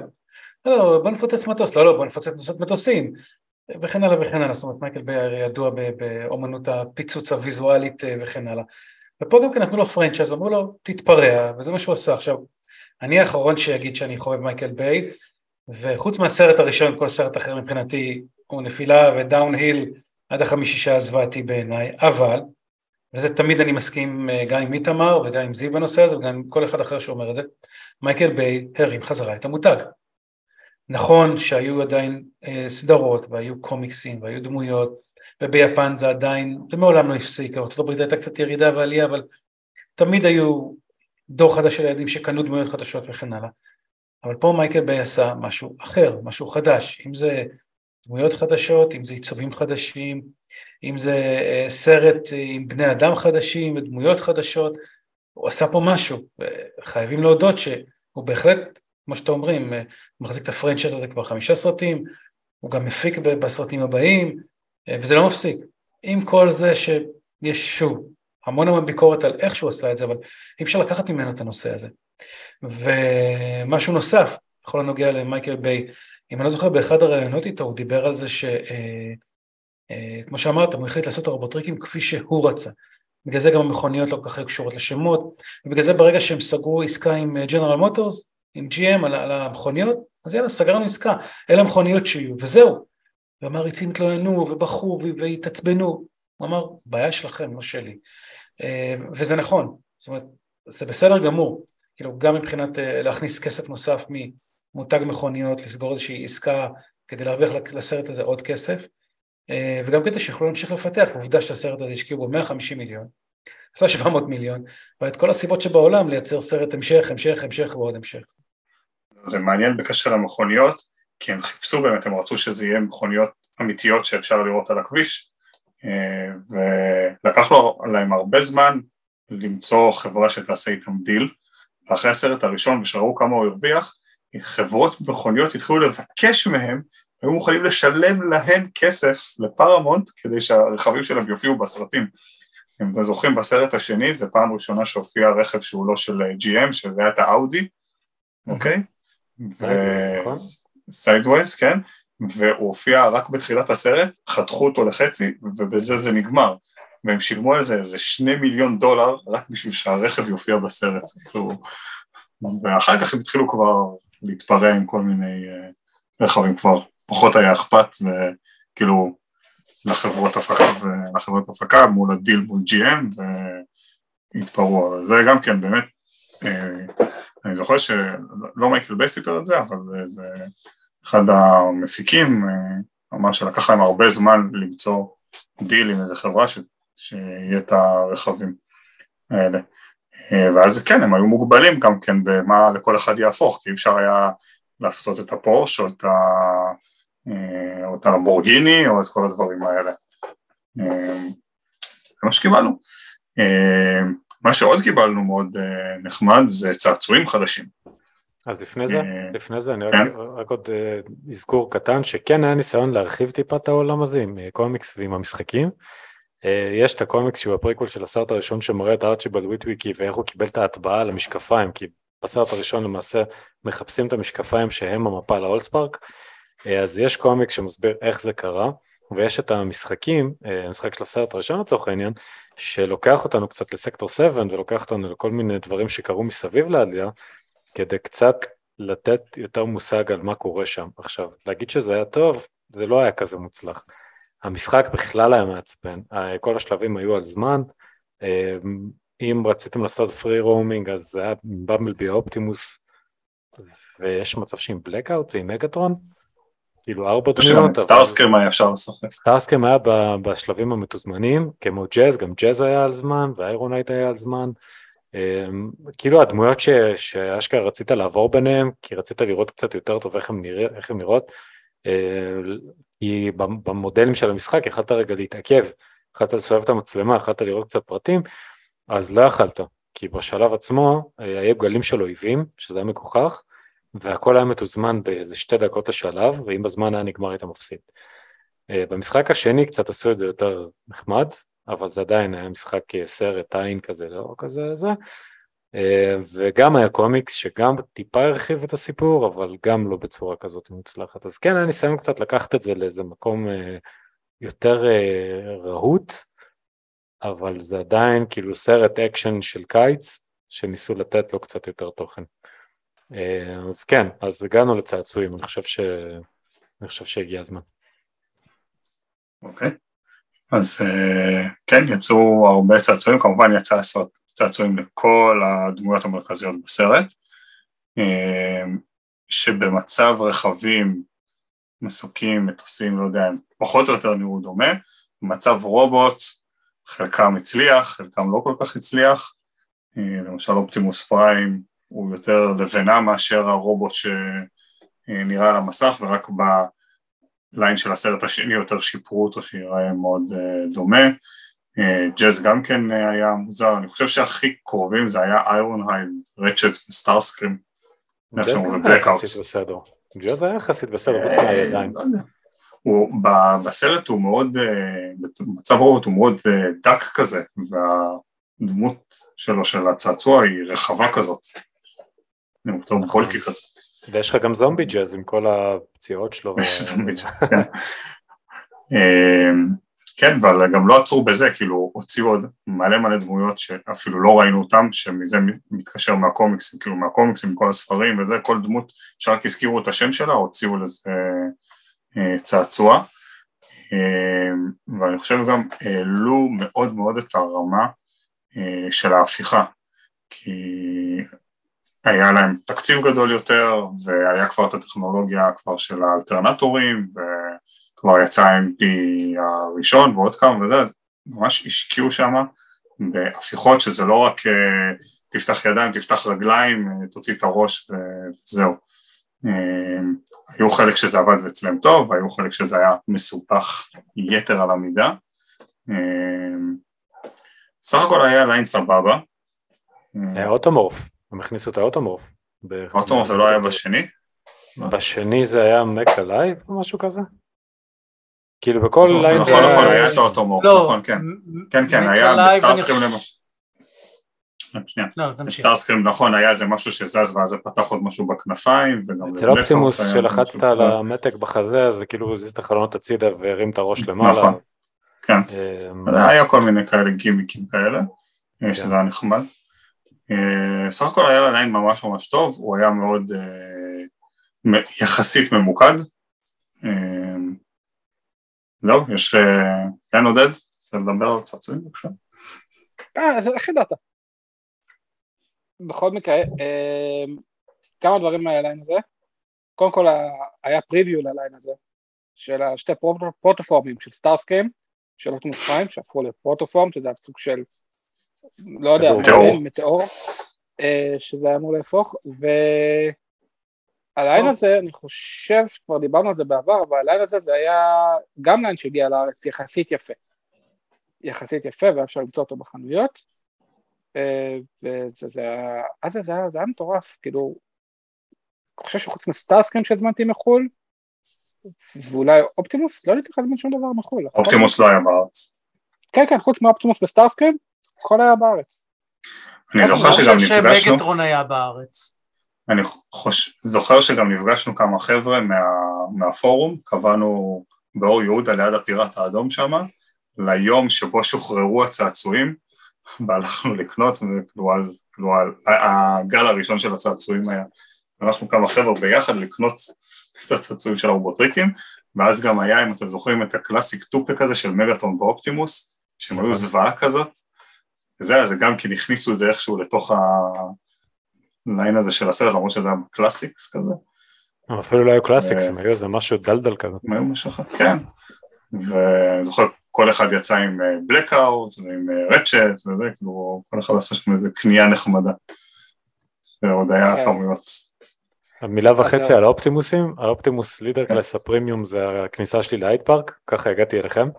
לא, בוא נפוצץ מטוס, לא, לא, בוא נפוצץ מטוסים, וכן הלאה וכן הלאה, זאת אומרת מייקל ביי הרי ידוע באומנות הפיצוץ הוויזואלית אה, וכן הלאה. ופה גם כן נתנו לו franchise, אמרו לו, תתפרע, וזה מה שהוא עשה. עכשיו, אני האחרון שיגיד שאני חובב מייקל ביי, וחוץ מהסרט הראשון, כל סרט אחר מבחינתי הוא נפילה ו down hill עד החמישי שהוא הזוועתי בעיניי, אבל, וזה תמיד אני מסכים אה, גם עם איתמר וגם עם זיו בנושא הזה וגם עם כל אחד אחר שאומר את זה, מייקל ביי הרים חזרה את המותג. נכון שהיו עדיין אה, סדרות והיו קומיקסים והיו דמויות וביפן זה עדיין, זה מעולם לא הפסיק, ארה"ב הייתה קצת ירידה ועלייה אבל תמיד היו דור חדש של ילדים שקנו דמויות חדשות וכן הלאה. אבל פה מייקל ביי עשה משהו אחר, משהו חדש, אם זה דמויות חדשות, אם זה עיצובים חדשים, אם זה אה, סרט עם בני אדם חדשים ודמויות חדשות, הוא עשה פה משהו, וחייבים להודות שהוא בהחלט, כמו שאתם אומרים, אה, מחזיק את ה franchise הזה כבר חמישה סרטים, הוא גם מפיק בסרטים הבאים, וזה לא מפסיק. עם כל זה שיש שוב המון המון ביקורת על איך שהוא עשה את זה, אבל אי אפשר לקחת ממנו את הנושא הזה. ומשהו נוסף, בכל הנוגע למייקל ביי, אם אני לא זוכר, באחד הראיונות איתו הוא דיבר על זה שכמו אה, אה, שאמרת, הוא החליט לעשות הרובוטריקים כפי שהוא רצה. בגלל זה גם המכוניות לא כל כך קשורות לשמות, ובגלל זה ברגע שהם סגרו עסקה עם ג'נרל אה, מוטורס, עם GM על, על המכוניות, אז יאללה, סגרנו עסקה, אלה המכוניות שיהיו, וזהו. והמעריצים התלוננו ובכו והתעצבנו. הוא אמר, בעיה שלכם, לא שלי. וזה נכון, זאת אומרת, זה בסדר גמור, כאילו גם מבחינת להכניס כסף נוסף מותג מכוניות, לסגור איזושהי עסקה כדי להרוויח לסרט הזה עוד כסף, אה, וגם כדי שיוכלו להמשיך לפתח, עובדה שהסרט הזה השקיעו בו 150 מיליון, עשה 700 מיליון, ואת כל הסיבות שבעולם לייצר סרט המשך, המשך, המשך ועוד המשך. זה מעניין בקשר למכוניות, כי הם חיפשו באמת, הם רצו שזה יהיה מכוניות אמיתיות שאפשר לראות על הכביש, אה, ולקח לו להם הרבה זמן למצוא חברה שתעשה איתם דיל, ואחרי הסרט הראשון ושראו כמה הוא הרוויח, חברות מכוניות התחילו לבקש מהם, היו מוכנים לשלם להם כסף לפרמונט כדי שהרכבים שלהם יופיעו בסרטים. אם אתם זוכרים בסרט השני, זה פעם ראשונה שהופיע רכב שהוא לא של GM, שזה היה את האאודי, אוקיי? סיידווייז, כן? והוא הופיע רק בתחילת הסרט, חתכו אותו לחצי, ובזה זה נגמר. והם שילמו על זה איזה שני מיליון דולר רק בשביל שהרכב יופיע בסרט. כאילו, ואחר כך הם התחילו כבר להתפרע עם כל מיני אה, רכבים כבר פחות היה אכפת וכאילו לחברות הפקה ולחברות הפקה מול הדיל מול GM והתפרעו, זה גם כן באמת, אה, אני זוכר שלא מייקל ביי סיפר את זה, אבל זה אחד המפיקים אה, אמר שלקח להם הרבה זמן למצוא דיל עם איזה חברה ש, שיהיה את הרכבים האלה. אה, ואז כן, הם היו מוגבלים גם כן במה לכל אחד יהפוך, כי אי אפשר היה לעשות את הפורש או את, ה... אה, או את הלמבורגיני או את כל הדברים האלה. זה מה שקיבלנו. מה שעוד קיבלנו מאוד נחמד זה צעצועים חדשים. אז לפני זה, לפני זה אני כן? רק, רק עוד אזכור קטן שכן היה ניסיון להרחיב טיפה את העולם הזה עם קומיקס ועם המשחקים. אה, יש את הקומיקס שהוא הפריקול של הסרט הראשון שמראה את ארצ'יבלד וויטוויקי ואיך הוא קיבל את ההטבעה על המשקפיים, כי בסרט הראשון למעשה מחפשים את המשקפיים שהם המפה ל AllSpark, אה, אז יש קומיקס שמסביר איך זה קרה, ויש את המשחקים, אה, המשחק של הסרט הראשון לצורך העניין, שלוקח אותנו קצת לסקטור 7 ולוקח אותנו לכל מיני דברים שקרו מסביב לעלייה, כדי קצת לתת יותר מושג על מה קורה שם. עכשיו, להגיד שזה היה טוב, זה לא היה כזה מוצלח. המשחק בכלל היה מעצבן, אה, כל השלבים היו על זמן, אה, אם רציתם לעשות free roaming אז זה היה בבאמבלבי אופטימוס, ויש מצב שעם בלקאוט ועם מגטרון, כאילו ארבע דמויות. את סטארסקרים היה אפשר לשחק. סטארסקרים היה בשלבים המתוזמנים, כמו ג'אז, גם ג'אז היה על זמן, ואיירונהייד היה על זמן. אמ, כאילו הדמויות ש, שאשכרה רצית לעבור ביניהם, כי רצית לראות קצת יותר טוב איך הם, נרא, איך הם נראות, אה, כי במודלים של המשחק יכלת רגע להתעכב, יכלת לסובב את המצלמה, יכלת לראות קצת פרטים, אז לא יכלת, כי בשלב עצמו אה, היו גלים של אויבים, שזה היה מגוחך, והכל היה מתוזמן באיזה שתי דקות השלב, ואם הזמן היה נגמר היית מפסיד. אה, במשחק השני קצת עשו את זה יותר נחמד, אבל זה עדיין היה משחק אה, סרט עין כזה, לא כזה זה, אה, וגם היה קומיקס שגם טיפה הרחיב את הסיפור, אבל גם לא בצורה כזאת מוצלחת. אז כן, היה ניסיון קצת לקחת את זה לאיזה מקום יותר רהוט, אבל זה עדיין כאילו סרט אקשן של קיץ, שניסו לתת לו קצת יותר תוכן. אז כן, אז הגענו לצעצועים, אני חושב, ש... אני חושב שהגיע הזמן. אוקיי, okay. אז אה, כן, יצאו הרבה צעצועים, כמובן יצא עשרות צעצועים לכל הדמויות המרכזיות בסרט, אה, שבמצב רכבים, מסוקים, מטוסים, לא יודע, הם פחות או יותר נראו דומה, במצב רובוט, חלקם הצליח, חלקם לא כל כך הצליח, למשל אופטימוס פריים הוא יותר לבנה מאשר הרובוט שנראה על המסך ורק בליין של הסרט השני יותר שיפרו אותו שיראה מאוד uh, דומה. Uh, ג'אז גם כן uh, היה מוזר, אני חושב שהכי קרובים זה היה איירון הייד, רצ'ט וסטארסקרים. ג'אז גם היה יחסית בסדר. ג'אז היה יחסית בסדר, חוץ מהידיים. הוא, בסרט הוא מאוד, במצב רובוט הוא מאוד דק כזה, והדמות שלו של הצעצוע היא רחבה כזאת. אותו פולקי כזה. ויש לך גם זומבי ג'אז עם כל הפציעות שלו. יש זומבי ג'אז, כן. אמ, כן, אבל גם לא עצרו בזה, כאילו הוציאו עוד מלא מלא דמויות שאפילו לא ראינו אותם, שמזה מתקשר מהקומיקסים, כאילו מהקומיקסים, כל הספרים וזה, כל דמות שרק הזכירו את השם שלה, הוציאו לזה אה, צעצוע, אמ, ואני חושב גם העלו מאוד מאוד את הרמה אה, של ההפיכה, כי היה להם תקציב גדול יותר והיה כבר את הטכנולוגיה כבר של האלטרנטורים וכבר יצא MP הראשון ועוד כמה וזה, אז ממש השקיעו שם בהפיכות שזה לא רק אה, תפתח ידיים, תפתח רגליים, אה, תוציא את הראש וזהו. אה, היו חלק שזה עבד אצלם טוב, והיו חלק שזה היה מסובך יתר על המידה. סך הכל היה line סבבה. היה Automorph. הם הכניסו את ה Automorph. ה Automorph זה לא היה בשני? בשני זה היה Mech Alive או משהו כזה? כאילו בכל line נכון, נכון, נכון, היה את ה Automorph, לא, נכון, כן. כן, כן, היה בסטארסקרים למשל. בסטארסקרים נכון היה איזה משהו שזז ואז זה פתח עוד משהו בכנפיים אצל אופטימוס שלחצת על המתג בחזה אז זה כאילו הזיז את החלונות הצידה והרים את הראש למעלה. נכון, כן, אמ, היה כל מיני כאלה גימיקים כאלה כן. שזה היה נחמד. אה, סך הכל היה line ממש ממש טוב, הוא היה מאוד אה, יחסית ממוקד. זהו, יש... כן עודד? רוצה לדבר על צעצועים בבקשה? אה, אז איך ידעת? בכל מקרה, כמה דברים מהליין הזה. קודם כל היה פריוויו לליין הזה, של השתי פרוטופורמים של סטארסקיים, של אוטומוס פריים, שהפכו לפרוטופורם, שזה סוג של לא יודע, מטאור, אה, שזה היה אמור להפוך, וה line הזה, אני חושב שכבר דיברנו על זה בעבר, אבל ה line הזה זה היה גם line שהגיע לארץ יחסית יפה. יחסית יפה, והיה אפשר למצוא אותו בחנויות, אה, וזה זה היה, אז זה היה, זה היה מטורף, כאילו, אני חושב שחוץ מסטארסקרים שהזמנתי מחו"ל, ואולי אופטימוס, לא הייתי צריך להזמין שום דבר מחו"ל. אופטימוס לא היה בארץ. כן, כן, חוץ מאופטימוס וסטארסקרים, הכל היה בארץ. אני זוכר שגם נפגשנו... אני חושב שמגטרון היה בארץ. אני חוש... זוכר שגם נפגשנו כמה חבר'ה מה... מהפורום, קבענו באור יהודה ליד הפיראט האדום שם, ליום שבו שוחררו הצעצועים, והלכנו לקנות, וכאילו אז, כאילו הגל הראשון של הצעצועים היה, הלכנו כמה חבר'ה ביחד לקנות את הצעצועים של הרובוטריקים, ואז גם היה, אם אתם זוכרים, את הקלאסיק טופק הזה של מגאטון ואופטימוס, שהם היו זוועה כזאת, וזה, אז גם כן הכניסו את זה איכשהו לתוך ה line הזה של הסרט, למרות שזה היה Classics כזה. הם אפילו לא היו Classics, הם היו איזה משהו דלדל כזה. הם היו משהו אחר, כן. ואני זוכר, כל אחד יצא עם בלקאוט ועם רצ'ט וזה, כאילו, כל אחד עשה שם איזה קנייה נחמדה. ועוד היה כן. כמויות. מילה וחצי על האופטימוסים, האופטימוס leader class ה premium זה הכניסה שלי להייד פארק, ככה הגעתי אליכם,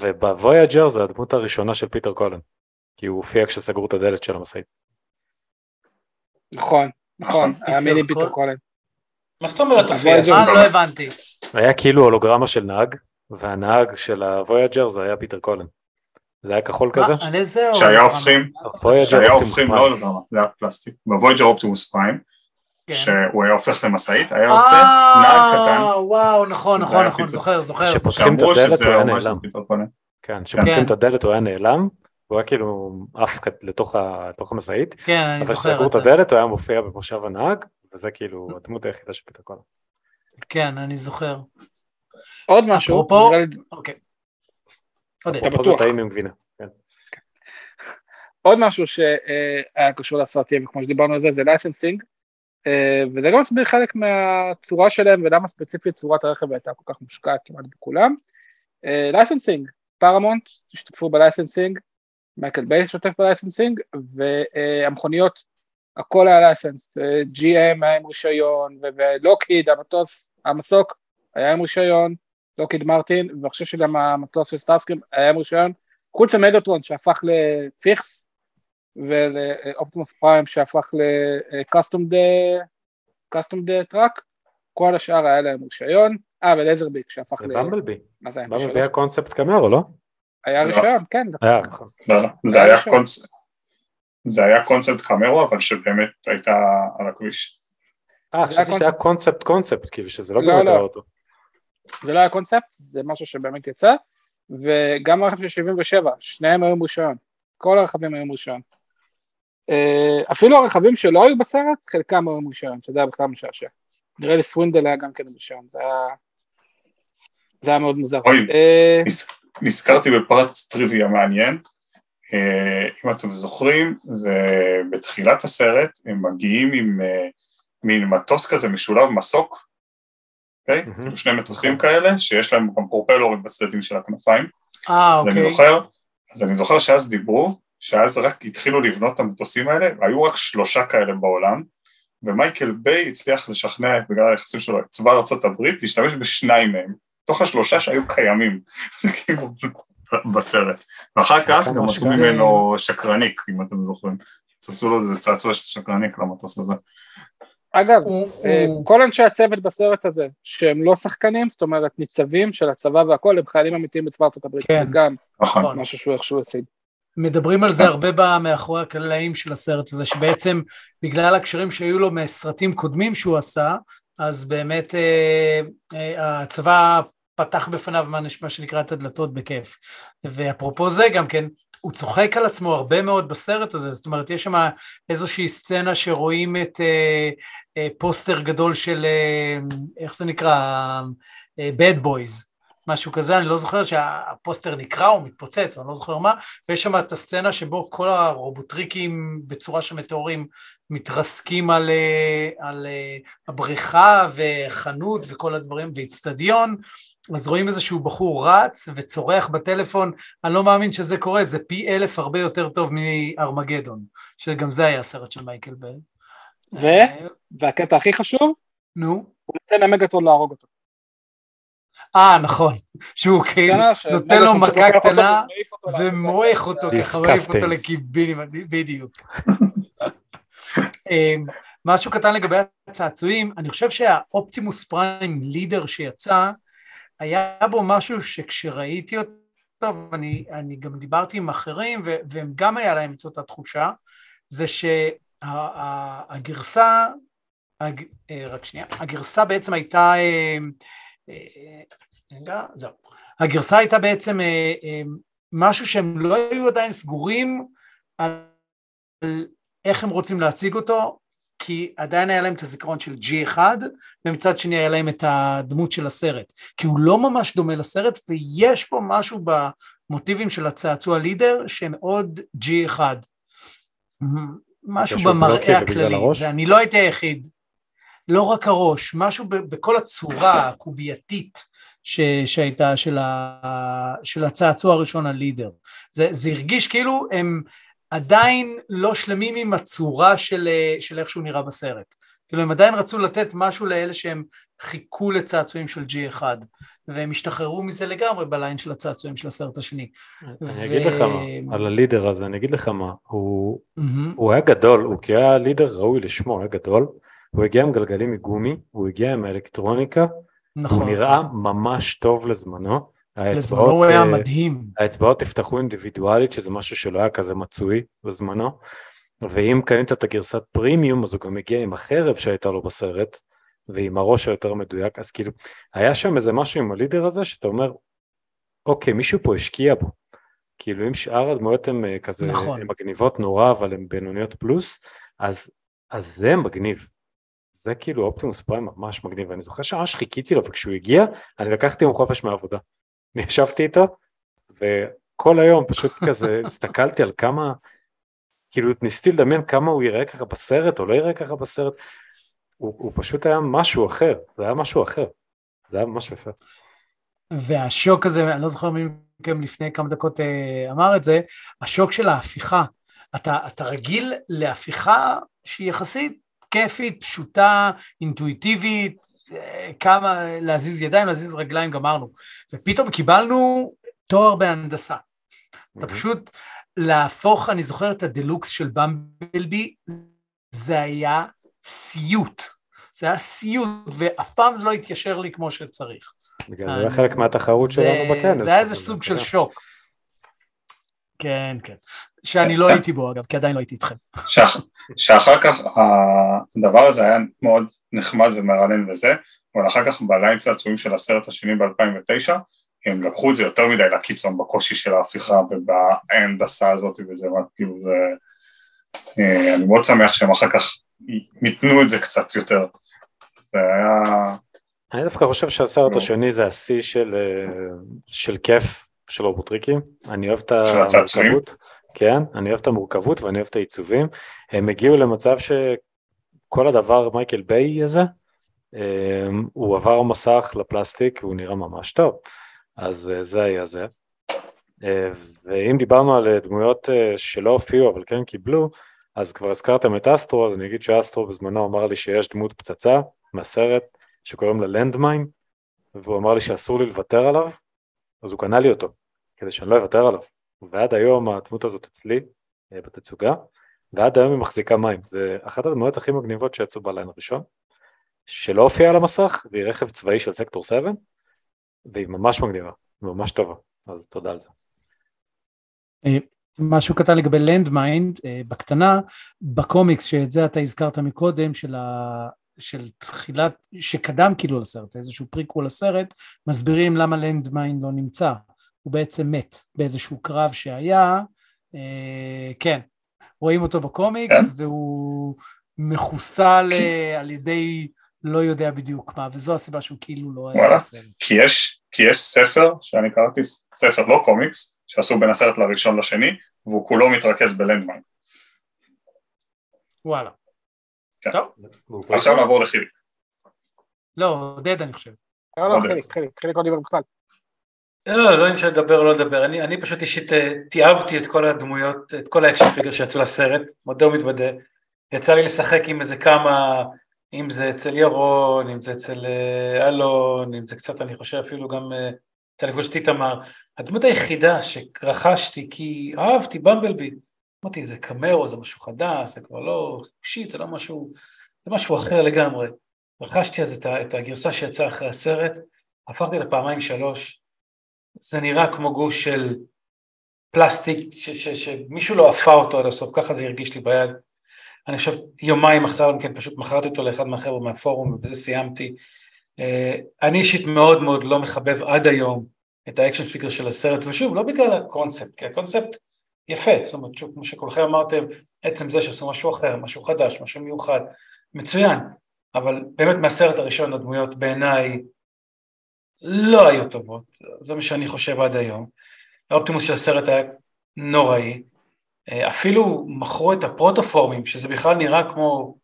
וב-Voyager זה הדמות הראשונה של פיטר קולן, כי הוא הופיע כשסגרו את הדלת של המשאית. נכון, נכון. היה מיני פיטר פיטר קול- קולן. מה זאת אומרת הופיע? אה, לא הבנתי. היה כאילו הולוגרמה של נהג, והנהג של ה-Voyager זה היה פיטר קולן. זה היה כחול כזה. שהיה הופכים, שהיה אופטימוס הופכים, לא פריים. לגמרי, זה היה פלסטיק, ב-Voyager אופטימוס פריים, כן. שהוא היה הופך למשאית, היה יוצא נהג קטן, אה, וואו, נכון, נכון, נכון. זוכר, זוכר. שפותחים את שאמרו הדלת, שזה הוא היה נעלם. כן, כשפותחים כן. את הדלת הוא היה נעלם, הוא היה כאילו עף לתוך ה- לתוך המשאית, כן, אני אבל זוכר כשסגרו את את זה. הדלת הוא היה מופיע במושב הנהג, וזה כאילו הדמות היחידה של פיטר קולן. כן, אני זוכר. עוד משהו, אפרופו- אוקיי. אתה פה זה בטוח. טעים עם גבינה. כן. עוד משהו שהיה קשור לסרטים, כמו שדיברנו על זה, זה licensing, וזה גם מסביר חלק מהצורה שלהם ולמה ספציפית צורת הרכב הייתה כל כך מושקעת כמעט בכולם. licensing, פרמונט השתתפו ב-licensing, מייקל ביי השתתף ב-licensing, והמכוניות, הכל היה license, GM היה עם רישיון, ולוקהיד, המטוס, המסוק היה עם רישיון, לוקהיד מרטין, ואני חושב שגם המטוס של סטארסקרים היה עם רישיון, חוץ ממגטרון שהפך לפיכס, ולאופטימוס פריים שהפך לקסטום דה, קסטום דה טראק, כל השאר היה להם רישיון, אה ולייזרביק שהפך ל... במבלבי. מה זה היה? במבלבי? היה קונספט קמרו, לא? היה לא. רישיון, כן. היה, נכון. לא, לא, זה היה היה. קונספט, זה היה קונספט קמרו, אבל שבאמת הייתה על הכביש. אה, זה היה חשבתי שזה היה קונספט קונספט, כאילו שזה לא לא, באמת לא. האוטו. זה לא היה קונספט, זה משהו שבאמת יצא, וגם הרכב של 77, שניהם היו עם רישיון, כל הרכבים היו עם רישיון. אה, אפילו הרכבים שלא היו בסרט, חלקם היו עם רישיון, שזה היה בכלל משעשע. נראה לי סווינדל היה גם כן עם רישיון, זה היה... זה היה מאוד מוזר. אוי. נז- נזכרתי בפרט טריוויה מעניין, אה, אם אתם זוכרים, זה בתחילת הסרט, הם מגיעים עם אה, מין מטוס כזה משולב מסוק, אוקיי? מהמם. כאילו שני מטוסים כאלה, שיש להם גם פרופלורים בצדדים של הכנפיים. אה, אז אני אוקיי. זוכר, אז אני זוכר שאז דיברו, שאז רק התחילו לבנות את המטוסים האלה, והיו רק שלושה כאלה בעולם, ומייקל ביי הצליח לשכנע, בגלל היחסים שלו, את צבא הברית, להשתמש בשניים מהם, תוך השלושה שהיו קיימים, כאילו, בסרט. ואחר כך גם עשו ממנו שקרניק, אם אתם זוכרים. עשו לו איזה צעצוע של שקרניק למטוס הזה. אגב, אה, כל אנשי הצוות בסרט הזה, שהם לא שחקנים, זאת אומרת ניצבים של הצבא והכל, הם חיילים אמיתיים בצבא ארצות הברית, כן. גם נכון. משהו שהוא איכשהו השיג. מדברים על זה הרבה ב- מאחורי הקלעים של הסרט הזה, שבעצם בגלל הקשרים שהיו לו מסרטים קודמים שהוא עשה, אז באמת אה, אה, הצבא פתח בפניו מה שנקרא את הדלתות בכיף. ואפרופו זה גם כן, הוא צוחק על עצמו הרבה מאוד בסרט הזה, זאת אומרת יש שם איזושהי סצנה שרואים את אה, אה, פוסטר גדול של, אה, איך זה נקרא? אה, Bad Boys, משהו כזה, אני לא זוכר שהפוסטר נקרע או מתפוצץ, אני לא זוכר מה, ויש שם את הסצנה שבו כל הרובוטריקים בצורה של מטאורים מתרסקים על, אה, על אה, הבריכה וחנות וכל הדברים, ואיצטדיון, אז רואים איזשהו בחור רץ וצורח בטלפון, אני לא מאמין שזה קורה, זה פי אלף הרבה יותר טוב מארמגדון, שגם זה היה סרט של מייקל בל. ו? אה, והקטע הכי חשוב, נו. הוא נותן למגטרון להרוג אותו. אה, נכון, שהוא כאילו ש- נותן לו מכה קטנה. ומועך אותו, ככה מעיף אותו. לקיבינים, בדיוק. אמ, משהו קטן לגבי הצעצועים, אני חושב שהאופטימוס פריים לידר שיצא, היה בו משהו שכשראיתי אותו, ואני אני גם דיברתי עם אחרים, ו- והם גם היה להם את אותה תחושה, זה שהגרסה, הג, אה, רק שנייה, הגרסה בעצם הייתה, אה, אה, רגע, זהו, הגרסה הייתה בעצם אה, אה, משהו שהם לא היו עדיין סגורים על איך הם רוצים להציג אותו, כי עדיין היה להם את הזיכרון של G1, ומצד שני היה להם את הדמות של הסרט. כי הוא לא ממש דומה לסרט, ויש פה משהו במוטיבים של הצעצוע לידר שמאוד G1. משהו במראה הכללי, ואני לא הייתי היחיד. לא רק הראש, משהו בכל הצורה הקובייתית ש, שהייתה של, ה, של הצעצוע הראשון הלידר. זה, זה הרגיש כאילו הם עדיין לא שלמים עם הצורה של, של איך שהוא נראה בסרט. כאילו הם עדיין רצו לתת משהו לאלה שהם חיכו לצעצועים של G1 והם השתחררו מזה לגמרי בליין של הצעצועים של הסרט השני. אני ו... אגיד לך מה, על הלידר הזה, אני אגיד לך מה, הוא, mm-hmm. הוא היה גדול, הוא כי היה לידר ראוי לשמו, הוא היה גדול, הוא הגיע עם גלגלים מגומי, הוא הגיע עם האלקטרוניקה, נכון. הוא נראה ממש טוב לזמנו. לזמנו הוא היה מדהים. האצבעות נפתחו אינדיבידואלית, שזה משהו שלא היה כזה מצוי בזמנו, ואם קנית את הגרסת פרימיום, אז הוא גם הגיע עם החרב שהייתה לו בסרט, ועם הראש היותר מדויק, אז כאילו, היה שם איזה משהו עם הלידר הזה, שאתה אומר, אוקיי, מישהו פה השקיע בו. כאילו, אם שאר הדמויות הן אה, כזה, נכון. הן מגניבות נורא, אבל הן בינוניות פלוס, אז, אז זה מגניב. זה כאילו אופטימוס פריים ממש מגניב, ואני זוכר שממש חיכיתי לו, וכשהוא הגיע, אני לקחתי יום חופש מהעבודה. אני ישבתי איתו, וכל היום פשוט כזה הסתכלתי על כמה, כאילו ניסיתי לדמיין כמה הוא יראה ככה בסרט, או לא יראה ככה בסרט, הוא, הוא פשוט היה משהו אחר, זה היה משהו אחר, זה היה משהו יפה. והשוק הזה, אני לא זוכר מי מכם לפני כמה דקות אה, אמר את זה, השוק של ההפיכה. אתה, אתה רגיל להפיכה שהיא יחסית כיפית, פשוטה, אינטואיטיבית, כמה להזיז ידיים, להזיז רגליים, גמרנו. ופתאום קיבלנו תואר בהנדסה. אתה פשוט להפוך, אני זוכר את הדלוקס של במבלבי, זה היה סיוט. זה היה סיוט, ואף פעם זה לא התיישר לי כמו שצריך. בגלל זה היה חלק מהתחרות שלנו בכנס. זה היה איזה סוג של שוק. כן, כן. שאני לא הייתי בו אגב, כי עדיין לא הייתי איתכם. שאחר כך הדבר הזה היה מאוד נחמד ומרענן וזה, אבל אחר כך בליין צעצועים של הסרט השני ב-2009, הם לקחו את זה יותר מדי לקיצון בקושי של ההפיכה ובהנדסה הזאת וזה, כאילו זה... אה, אני מאוד שמח שהם אחר כך מיתנו את זה קצת יותר. זה היה... אני דווקא חושב שהסרט השני זה השיא של, אה, של כיף של רובוטריקים, אני אוהב את המורכבות, כן, אני אוהב את המורכבות ואני אוהב את העיצובים, הם הגיעו למצב שכל הדבר מייקל ביי הזה, אמ, הוא עבר מסך לפלסטיק והוא נראה ממש טוב, אז אה, זה היה זה. אה, ואם דיברנו על דמויות אה, שלא הופיעו אבל כן קיבלו, אז כבר הזכרתם את אסטרו, אז אני אגיד שאסטרו בזמנו אמר לי שיש דמות פצצה מהסרט שקוראים לה לנדמיין, והוא אמר לי שאסור לי לוותר עליו, אז הוא קנה לי אותו, כדי שאני לא אוותר עליו. ועד היום הדמות הזאת אצלי, אה, בתצוגה, ועד היום היא מחזיקה מים. זה אחת הדמויות הכי מגניבות שיצאו ב-line הראשון, שלא הופיעה על המסך, והיא רכב צבאי של סקטור 7, והיא ממש מגניבה, ממש טובה, אז תודה על זה. אה, משהו קטן לגבי לנדמיינד, אה, בקטנה, בקומיקס, שאת זה אתה הזכרת מקודם, של ה... של תחילת, שקדם כאילו לסרט, איזשהו פריקוול לסרט, מסבירים למה לנדמיין לא נמצא. הוא בעצם מת באיזשהו קרב שהיה, אה, כן, רואים אותו בקומיקס, כן? והוא מחוסל אה, על ידי לא יודע בדיוק מה, וזו הסיבה שהוא כאילו לא היה בסרט. כי יש, כי יש ספר, שאני קראתי, ספר לא קומיקס, שעשו בין הסרט לראשון לשני, והוא כולו מתרכז בלנדמיין. וואלה. כן. טוב. עכשיו נעבור לחיליק. לא, עודד אני חושב. לא, לא, חיליק, חיליק, חיליק לא דיבר בכלל. לא, לא נשאר לדבר לא לדבר, אני, אני פשוט אישית אה, תיעבתי את כל הדמויות, את כל ה-action figure שיצאו לסרט, מודה ומתוודה, יצא לי לשחק עם איזה כמה, אם זה אצל ירון, אם זה אצל אה, אלון, אם זה קצת אני חושב אפילו גם אה, אצל לפגוש את איתמר, הדמות היחידה שרכשתי כי אהבתי במבלבי, אמרתי זה קמרו, זה משהו חדש, זה כבר לא שיט, זה לא משהו, זה משהו אחר לגמרי, רכשתי אז את, את הגרסה שיצאה אחרי הסרט, הפכתי לפעמיים שלוש, זה נראה כמו גוש של פלסטיק שמישהו לא עפה אותו עד הסוף, ככה זה הרגיש לי ביד. אני חושב יומיים אחר מכן פשוט מכרתי אותו לאחד מהחבר'ה מהפורום ובזה סיימתי. Uh, אני אישית מאוד מאוד לא מחבב עד היום את ה-action figure של הסרט, ושוב, לא בגלל הקונספט, כי הקונספט יפה, זאת אומרת, שוב, כמו שכולכם אמרתם, עצם זה שעשו משהו אחר, משהו חדש, משהו מיוחד, מצוין, אבל באמת מהסרט הראשון הדמויות בעיניי לא היו טובות, זה מה שאני חושב עד היום. האופטימוס של הסרט היה נוראי, אפילו מכרו את הפרוטופורמים, שזה בכלל נראה כמו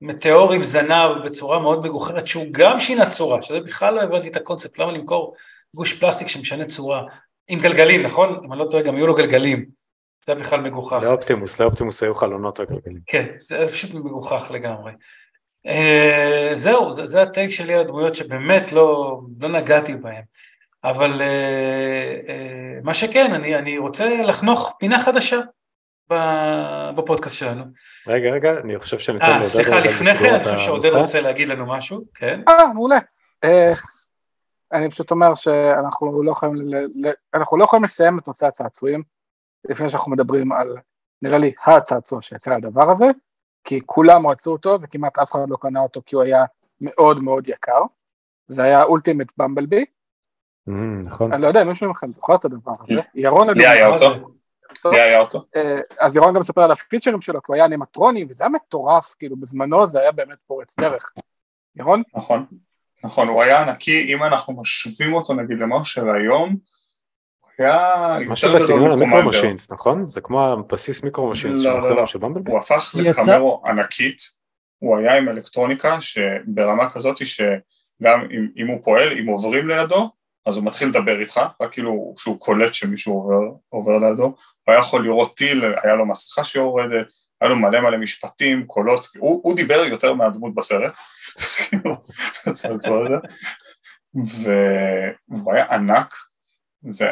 מטאור עם זנב בצורה מאוד מגוחרת, שהוא גם שינה צורה, שזה בכלל לא הבנתי את הקונספט, למה למכור גוש פלסטיק שמשנה צורה, עם גלגלים, נכון? אם אני לא טועה, גם היו לו גלגלים, זה בכלל מגוחך. לאופטימוס, לאופטימוס היו חלונות הגלגלים. כן, זה פשוט מגוחך לגמרי. Uh, זהו, זה, זה הטייק שלי על הדמויות שבאמת לא, לא נגעתי בהם. אבל uh, uh, מה שכן, אני, אני רוצה לחנוך פינה חדשה בפודקאסט שלנו. רגע, רגע, אני חושב שניתן לעודד רגע סליחה, לפני כן, אני חושב שעודד רוצה להגיד לנו משהו, כן? אה, מעולה. אני פשוט אומר שאנחנו לא יכולים, אנחנו לא יכולים לסיים את נושא הצעצועים לפני שאנחנו מדברים על, נראה לי, הצעצוע שיצא הדבר הזה, כי כולם רצו אותו וכמעט אף אחד לא קנה אותו כי הוא היה מאוד מאוד יקר. זה היה אולטימט במבלבי. נכון. אני לא יודע אם מישהו מכם זוכר את הדבר הזה. ירון לי היה אותו. לי היה אותו. אה, אז ירון גם מספר על הפיצ'רים שלו, כי הוא היה אנימטרוני, וזה היה מטורף, כאילו בזמנו זה היה באמת פורץ דרך. ירון? נכון, נכון, הוא היה ענקי, אם אנחנו משווים אותו נגיד למה של היום, היה משהו בסגנון המיקרו משינס, נכון? זה כמו הבסיס מיקרו משינס לא, לא, לא. הוא הפך לקמרו ענקית, הוא היה עם אלקטרוניקה שברמה כזאת שגם אם, אם הוא פועל, אם עוברים לידו, אז הוא מתחיל לדבר איתך, רק כאילו שהוא קולט שמישהו עובר, עובר לידו, הוא היה יכול לראות טיל, היה לו מסכה שיורדת, היה לו מלא מלא משפטים, קולות, הוא, הוא דיבר יותר מהדמות בסרט, והוא היה ענק, זה,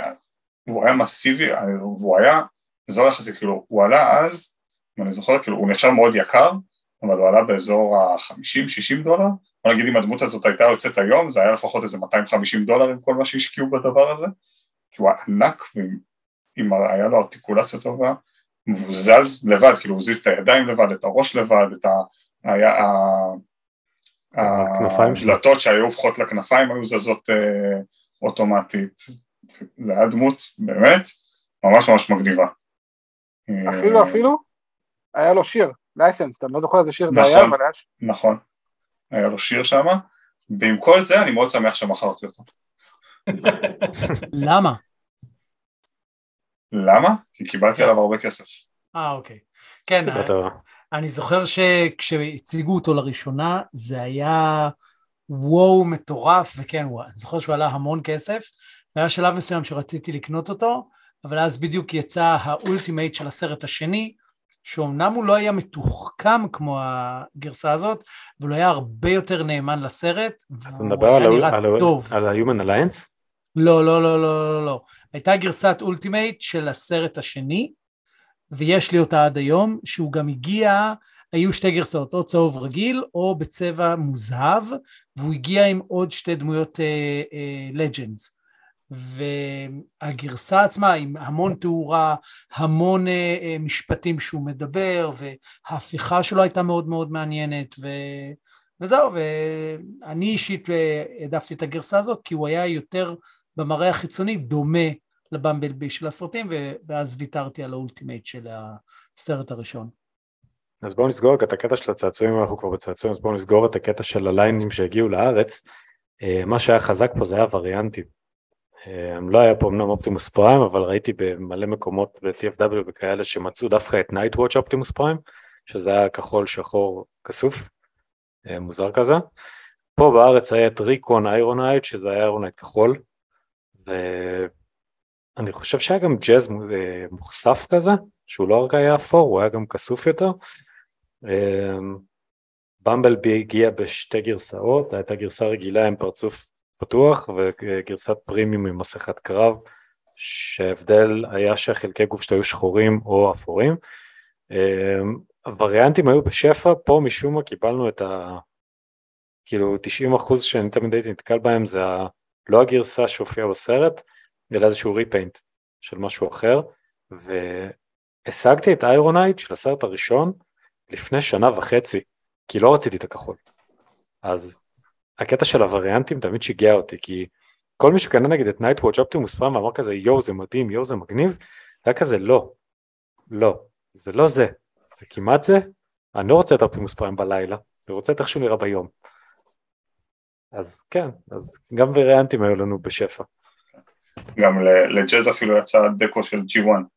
הוא היה מסיבי, והוא היה, זה לא יחסי, כאילו, הוא עלה אז, אם אני זוכר, כאילו, הוא נחשב מאוד יקר, אבל הוא עלה באזור ה-50-60 דולר, בוא נגיד אם הדמות הזאת הייתה יוצאת היום, זה היה לפחות איזה 250 דולר עם כל מה שהשקיעו בדבר הזה, כי הוא היה ענק, ואם היה לו ארטיקולציה טובה, והוא זז לבד, כאילו הוא זיז את הידיים לבד, את הראש לבד, את ה... היה... הדלתות שהיו הופכות לכנפיים היו זזות אה, אוטומטית, זה היה דמות באמת ממש ממש מגניבה. אפילו אפילו היה לו שיר, לייסנס, אני לא זוכר איזה שיר זה היה, אבל היה... נכון, היה לו שיר שם, ועם כל זה אני מאוד שמח שמכרתי אותו. למה? למה? כי קיבלתי עליו הרבה כסף. אה, אוקיי. כן, אני זוכר שכשהציגו אותו לראשונה זה היה וואו מטורף, וכן, אני זוכר שהוא עלה המון כסף, והיה שלב מסוים שרציתי לקנות אותו, אבל אז בדיוק יצא ה-Ultimate של הסרט השני, שאומנם הוא לא היה מתוחכם כמו הגרסה הזאת, אבל הוא היה הרבה יותר נאמן לסרט, אתה מדבר על, על, על ה-Human Alliance? לא, לא, לא, לא, לא, לא. הייתה גרסת Ultimate של הסרט השני, ויש לי אותה עד היום, שהוא גם הגיע, היו שתי גרסאות, או צהוב רגיל או בצבע מוזהב, והוא הגיע עם עוד שתי דמויות Legends. Uh, uh, והגרסה עצמה עם המון תאורה, המון uh, משפטים שהוא מדבר, וההפיכה שלו הייתה מאוד מאוד מעניינת, ו... וזהו, ואני אישית העדפתי את הגרסה הזאת, כי הוא היה יותר במראה החיצוני דומה לבמבלבי של הסרטים, ואז ויתרתי על ה-Ultimate של הסרט הראשון. אז בואו נסגור את הקטע של הצעצועים, אנחנו כבר בצעצועים, אז בואו נסגור את הקטע של הליינים שהגיעו לארץ. אה, מה שהיה חזק פה זה היה variants-ים. אה, לא היה פה אמנם אופטימוס פריים, אבל ראיתי במלא מקומות ב-TFW וכאלה שמצאו דווקא את Nightwatch אופטימוס פריים, שזה היה כחול שחור כסוף, אה, מוזר כזה. פה בארץ היה את ריקון איירונייט, שזה היה איירונייט כחול, ואני חושב שהיה גם ג'אז מוכסף כזה, שהוא לא רק היה אפור, הוא היה גם כסוף יותר. במבלבי הגיע בשתי גרסאות, הייתה גרסה רגילה עם פרצוף פתוח וגרסת פרימיום עם מסכת קרב, שההבדל היה שהחלקי גוף שלו היו שחורים או אפורים. הווריאנטים היו בשפע, פה משום מה קיבלנו את ה... כאילו 90 אחוז שאני תמיד הייתי נתקל בהם זה ה... לא הגרסה שהופיעה בסרט, אלא איזשהו repaint של משהו אחר, והשגתי את איירונייט של הסרט הראשון לפני שנה וחצי, כי לא רציתי את הכחול. אז הקטע של הווריאנטים תמיד שיגע אותי, כי כל מי שקנה נגיד את Nightwatch אופטימוס פריים ואמר כזה יואו זה מדהים, יואו זה מגניב, היה כזה לא, לא, זה לא זה, זה כמעט זה, אני לא רוצה את אופטימוס פריים בלילה, אני רוצה את איך שהוא נראה ביום. אז כן, אז גם וריאנטים היו לנו בשפע. גם לג'אז אפילו יצא deco של G1.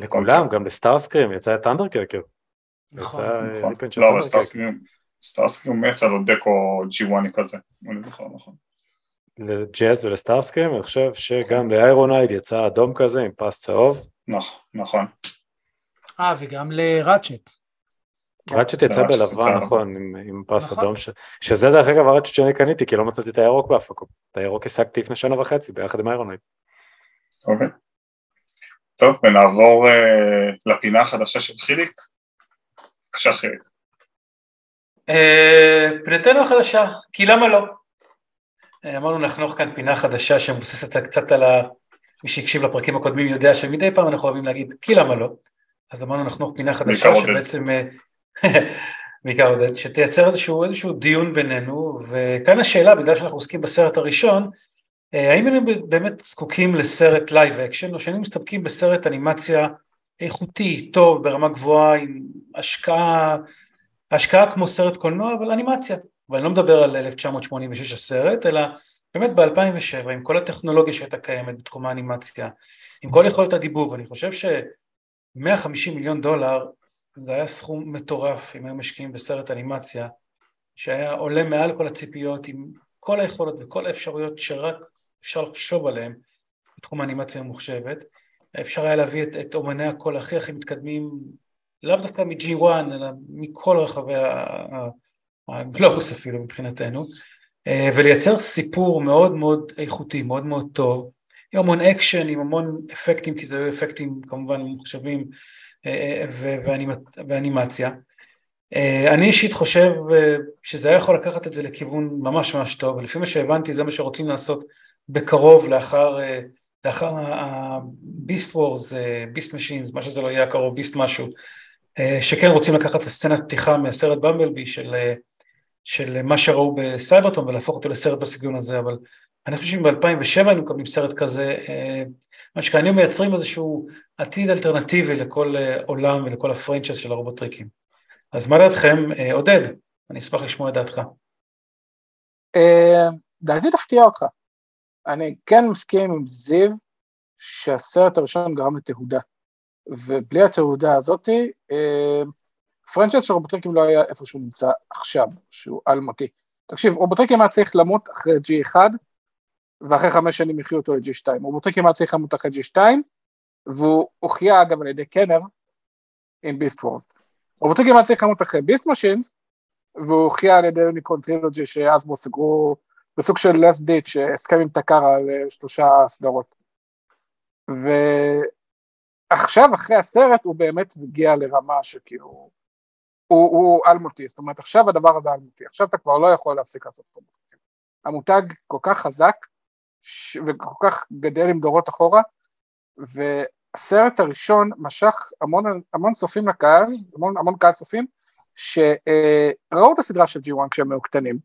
לכולם, גם לסטארסקרים יצא ת'אנדרקרקר. נכון, נכון. לא, אבל סטארסקרים, סטארסקרים יצא לו deco G1 כזה. נכון. לג'אז ולסטארסקרים, אני חושב שגם לאיירונייד יצא אדום כזה עם פס צהוב. נכון. אה, וגם לראצ'ט. ראצ'ט יצא בלבן, נכון, עם פס אדום, שזה דרך אגב הראצ'ט שאני קניתי, כי לא מצאתי את הירוק בהפקות. את הירוק השגתי לפני שנה וחצי ביחד עם איירונייד. אוקיי. טוב, ונעבור לפינה החדשה של חיליק. בבקשה חיליק. פינתנו החדשה, כי למה לא? אמרנו נחנוך כאן פינה חדשה שמבוססת קצת על ה... מי שהקשיב לפרקים הקודמים יודע שמדי פעם אנחנו אוהבים להגיד כי למה לא, אז אמרנו נחנוך פינה חדשה שבעצם, בעיקר עודד, שתייצר איזשהו, איזשהו דיון בינינו, וכאן השאלה, בגלל שאנחנו עוסקים בסרט הראשון, האם היינו באמת זקוקים לסרט live action, או שהיינו מסתפקים בסרט אנימציה איכותי, טוב, ברמה גבוהה, עם השקעה, השקעה כמו סרט קולנוע, אבל אנימציה. ואני לא מדבר על 1986 הסרט, אלא באמת ב-2007, עם כל הטכנולוגיה שהייתה קיימת בתחום האנימציה, עם כל יכולת הדיבוב, ואני חושב ש-150 מיליון דולר זה היה סכום מטורף אם היו משקיעים בסרט אנימציה, שהיה עולה מעל כל הציפיות עם כל היכולות וכל האפשרויות שרק אפשר לחשוב עליהן בתחום האנימציה המוחשבת. אפשר היה להביא את, את אומני הקול הכי הכי מתקדמים, לאו דווקא מ-G1, אלא מכל רחבי הגלובוס אפילו מבחינתנו, ולייצר סיפור מאוד מאוד איכותי, מאוד מאוד טוב, עם המון אקשן, עם המון אפקטים, כי זה היו אפקטים כמובן ממוחשבים ואנימציה. אני אישית חושב שזה היה יכול לקחת את זה לכיוון ממש ממש טוב, ולפי מה שהבנתי זה מה שרוצים לעשות בקרוב לאחר, לאחר ה-Beast Wars, Beast Machines, מה שזה לא יהיה הקרוב, Beast משהו, שכן רוצים לקחת את הסצנת פתיחה מהסרט במבלבי של, של מה שראו בסייברטון ולהפוך אותו לסרט בסגנון הזה, אבל אני חושב שאם ב-2007 היינו מקבלים סרט כזה, מה שכאן מייצרים איזשהו עתיד אלטרנטיבי לכל עולם ולכל הפרנצ'ס של הרובוטריקים. אז מה דעתכם, עודד? אני אשמח לשמוע את דעתך. דעתי תפתיע אותך. אני כן מסכים עם זיו שהסרט הראשון גרם לתהודה, ובלי התהודה הזאתי, franchise של רובוטריקים לא היה איפה שהוא נמצא עכשיו, שהוא אלמותי. תקשיב, רובוטריקים היה צריך למות אחרי G1, ואחרי חמש שנים יחיו אותו ל-G2. רובוטריקים היה צריך למות אחרי G2, והוא הוחיה אגב על ידי קנר עם ביסט וורס. רובוטריקים היה צריך למות אחרי ביסט משינס, והוא הוחיה על ידי יוניקון טרילוגי שאז בו סגרו בסוג של לס דיץ', הסכם עם טקארה על שלושה סדרות. ועכשיו אחרי הסרט הוא באמת מגיע לרמה שכאילו, הוא, הוא אלמותי, זאת אומרת עכשיו הדבר הזה אלמותי, עכשיו אתה כבר לא יכול להפסיק לעשות פה. המותג כל כך חזק ש... וכל כך גדל עם דורות אחורה, והסרט הראשון משך המון, המון צופים לקהל, המון, המון קהל צופים, שראו את הסדרה של G1 כשהם היו קטנים,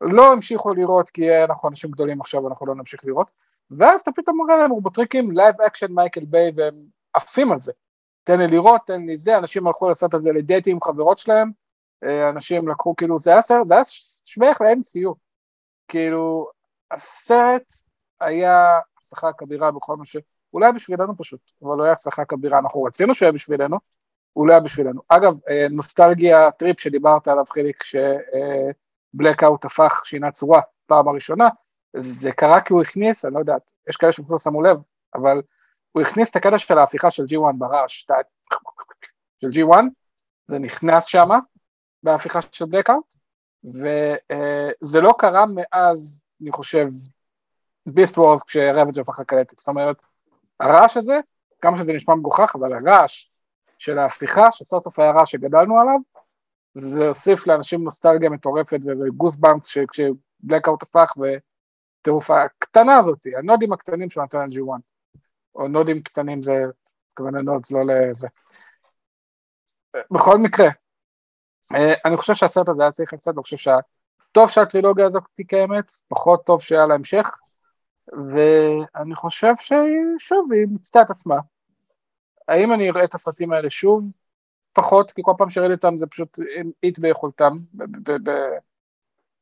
לא המשיכו לראות כי אנחנו אנשים גדולים עכשיו אנחנו לא נמשיך לראות, ואז אתה פתאום מראה להם רובוטריקים live action מייקל ביי והם עפים על זה. תן לי לראות, תן לי זה, אנשים הלכו לעשות את זה לדייטים עם חברות שלהם, אנשים לקחו כאילו, זה היה סרט, זה היה שווה ל-MCU. כאילו, הסרט היה הצלחה כבירה בכל מה ש... אולי היה בשבילנו פשוט, אבל לא היה הצלחה כבירה, אנחנו רצינו שהוא יהיה בשבילנו, הוא לא היה בשבילנו. אגב, nostalgia trip שדיברת עליו חיליק, שבלקאוט הפך, שינה צורה פעם הראשונה, זה קרה כי הוא הכניס, אני לא יודעת, יש כאלה שפשוט שמו לב, אבל הוא הכניס את הקטע של ההפיכה של G1 ברעש, של G1, זה נכנס שמה, בהפיכה של בלקאוט, וזה לא קרה מאז, אני חושב, Beast Wars כשראבג' הפך לקלטת, זאת אומרת, הרעש הזה, כמה שזה נשמע מגוחך, אבל הרעש של ההפיכה, שסוף סוף היה רעש שגדלנו עליו, זה הוסיף לאנשים נוסטלגיה מטורפת ו goosebumps כשבלקאוט הפך וטירוף הקטנה הזאת, הנודים הקטנים שהוא נתן על G1, או נודים קטנים זה, כמובן ה nods לא לזה. בכל מקרה, אני חושב שהסרט הזה היה צריך לצאת, אני חושב טוב שהטרילוגיה הזאת קיימת, פחות טוב שהיה לה המשך, ואני חושב ששוב, היא מיצתה את עצמה. האם אני אראה את הסרטים האלה שוב? פחות, כי כל פעם שראיתי אותם זה פשוט איט ביכולתם,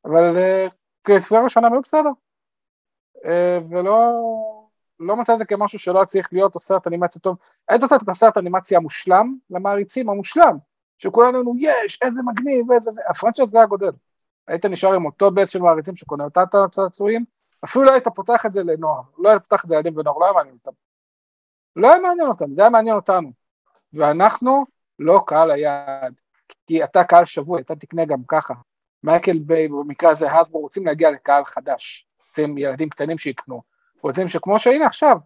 אבל כצפייה ראשונה מאוד בסדר. אה, ולא לא מצא את זה כמשהו שלא צריך להיות או סרט אנימציה טוב. היית עושה את הסרט אנימציה המושלם למעריצים המושלם, שכולנו אומרים יש, איזה מגניב, איזה זה, ה franchise זה היה גודל. היית נשאר עם אותו base של מעריצים שקונה אותה את הצעצועים, אפילו לא היית פותח את זה לנוער, לא היית פותח את זה לילדים ונוער, לא היה מעניין אותם. לא היה מעניין אותם, זה היה מעניין אותנו. ואנחנו לא קהל היעד, כי אתה קהל שבוי, אתה תקנה גם ככה. מייקל ביי, במקרה הזה הסברו, רוצים להגיע לקהל חדש, רוצים ילדים קטנים שיקנו, רוצים שכמו שהנה עכשיו,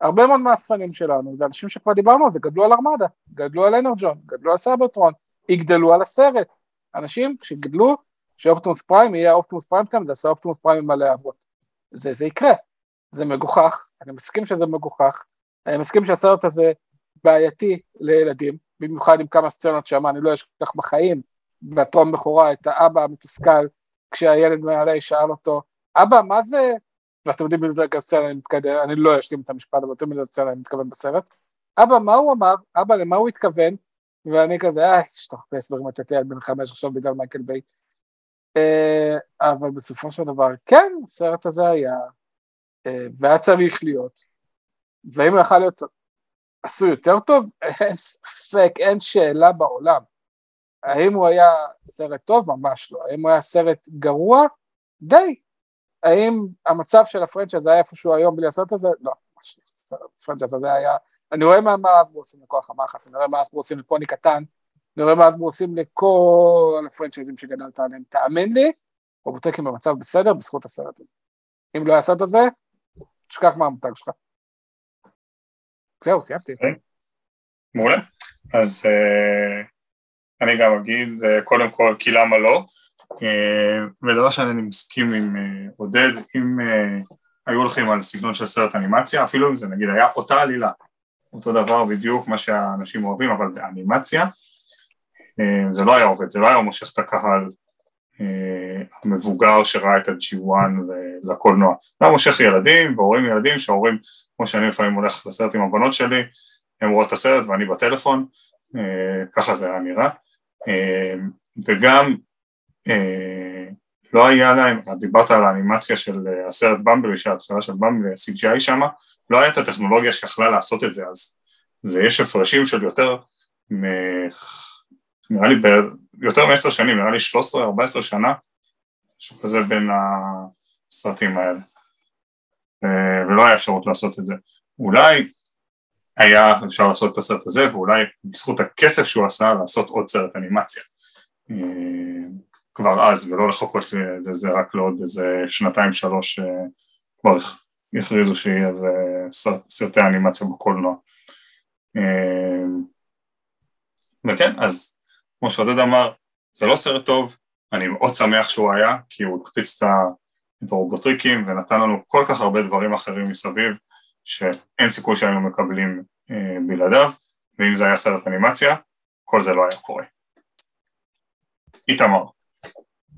הרבה מאוד מהאספנים שלנו, זה אנשים שכבר דיברנו על זה, גדלו על ארמדה, גדלו על אנרג'ון, גדלו על סייברטרון, יגדלו על הסרט. אנשים שגדלו, שאופטימוס פריים יהיה אופטימוס פריים כאן, זה עשה אופטימוס פריים עם מלא אבות. זה, זה יקרה, זה מגוחך, אני מסכים שזה מגוחך, אני מסכים שהסרט הזה בעייתי לילדים, במיוחד עם כמה סצנות שם, אני לא אשכח בחיים, בטרום בכורה את האבא המתוסכל, כשהילד מעלי שאל אותו, אבא, מה זה, ואתם יודעים סצנה אני מתקדם, אני לא אשלים את המשפט, אבל אתם יודעים סצנה אני מתכוון בסרט, אבא, מה הוא אמר? אבא, למה הוא התכוון? ואני כזה, אה, שתחפש הסברים את ילד בן חמש עכשיו בגלל מייקל ביי. אה, אבל בסופו של דבר, כן, הסרט הזה היה, אה, והיה צריך להיות, ואם הוא יכול להיות עשו יותר טוב? אין ספק, אין שאלה בעולם. האם הוא היה סרט טוב? ממש לא. האם הוא היה סרט גרוע? די. האם המצב של ה franchise היה איפשהו היום בלי הסרט הזה? לא, ממש לא. ה franchise הזה היה... אני רואה מה, מה אז עושים לכוח המחץ, אני רואה מה אז עושים לפוני קטן, אני רואה מה אז עושים לכל הפרנצ'ייזים שגדלת עליהם. תאמין לי, רובוטריקים במצב בסדר בזכות הסרט הזה. אם לא היה הסרט הזה, תשכח מהמותג שלך. זהו, סיימתי. אוקיי. מעולה. אז uh, אני גם אגיד, uh, קודם כל, כי למה לא? Uh, ודבר שאני מסכים עם uh, עודד, אם uh, היו הולכים על סגנון של סרט אנימציה, אפילו אם זה נגיד היה אותה עלילה, אותו דבר בדיוק מה שהאנשים אוהבים, אבל באנימציה, זה לא היה עובד, זה לא היה מושך את הקהל המבוגר שראה את ה-G1 לקולנוע. זה היה מושך ילדים והורים ילדים שההורים כמו שאני לפעמים הולך לסרט עם הבנות שלי, הן רואות את הסרט ואני בטלפון, אה, ככה זה היה נראה, אה, וגם אה, לא היה להם, דיברת על האנימציה של הסרט במבלי, של ההתחלה של במבלי, ה-CGI שם, לא הייתה הטכנולוגיה שיכלה לעשות את זה אז, זה יש הפרשים של יותר, מ... נראה לי ב... יותר מעשר שנים, נראה לי 13-14 שנה, משהו כזה בין הסרטים האלה. אה, ולא היה אפשרות לעשות את זה. אולי היה אפשר לעשות את הסרט הזה, ואולי בזכות הכסף שהוא עשה לעשות עוד סרט אנימציה. אה, כבר אז, ולא לחכות לזה רק לעוד איזה שנתיים שלוש, אה, כבר הכריזו שיהיה איזה סרטי אנימציה בקולנוע. וכן, אז כמו שעודד אמר, זה לא סרט טוב, אני מאוד שמח שהוא היה, כי הוא הקפיץ. את הרובוטריקים ונתן לנו כל כך הרבה דברים אחרים מסביב שאין סיכוי שהיינו מקבלים אה, בלעדיו ואם זה היה סרט אנימציה כל זה לא היה קורה. איתמר.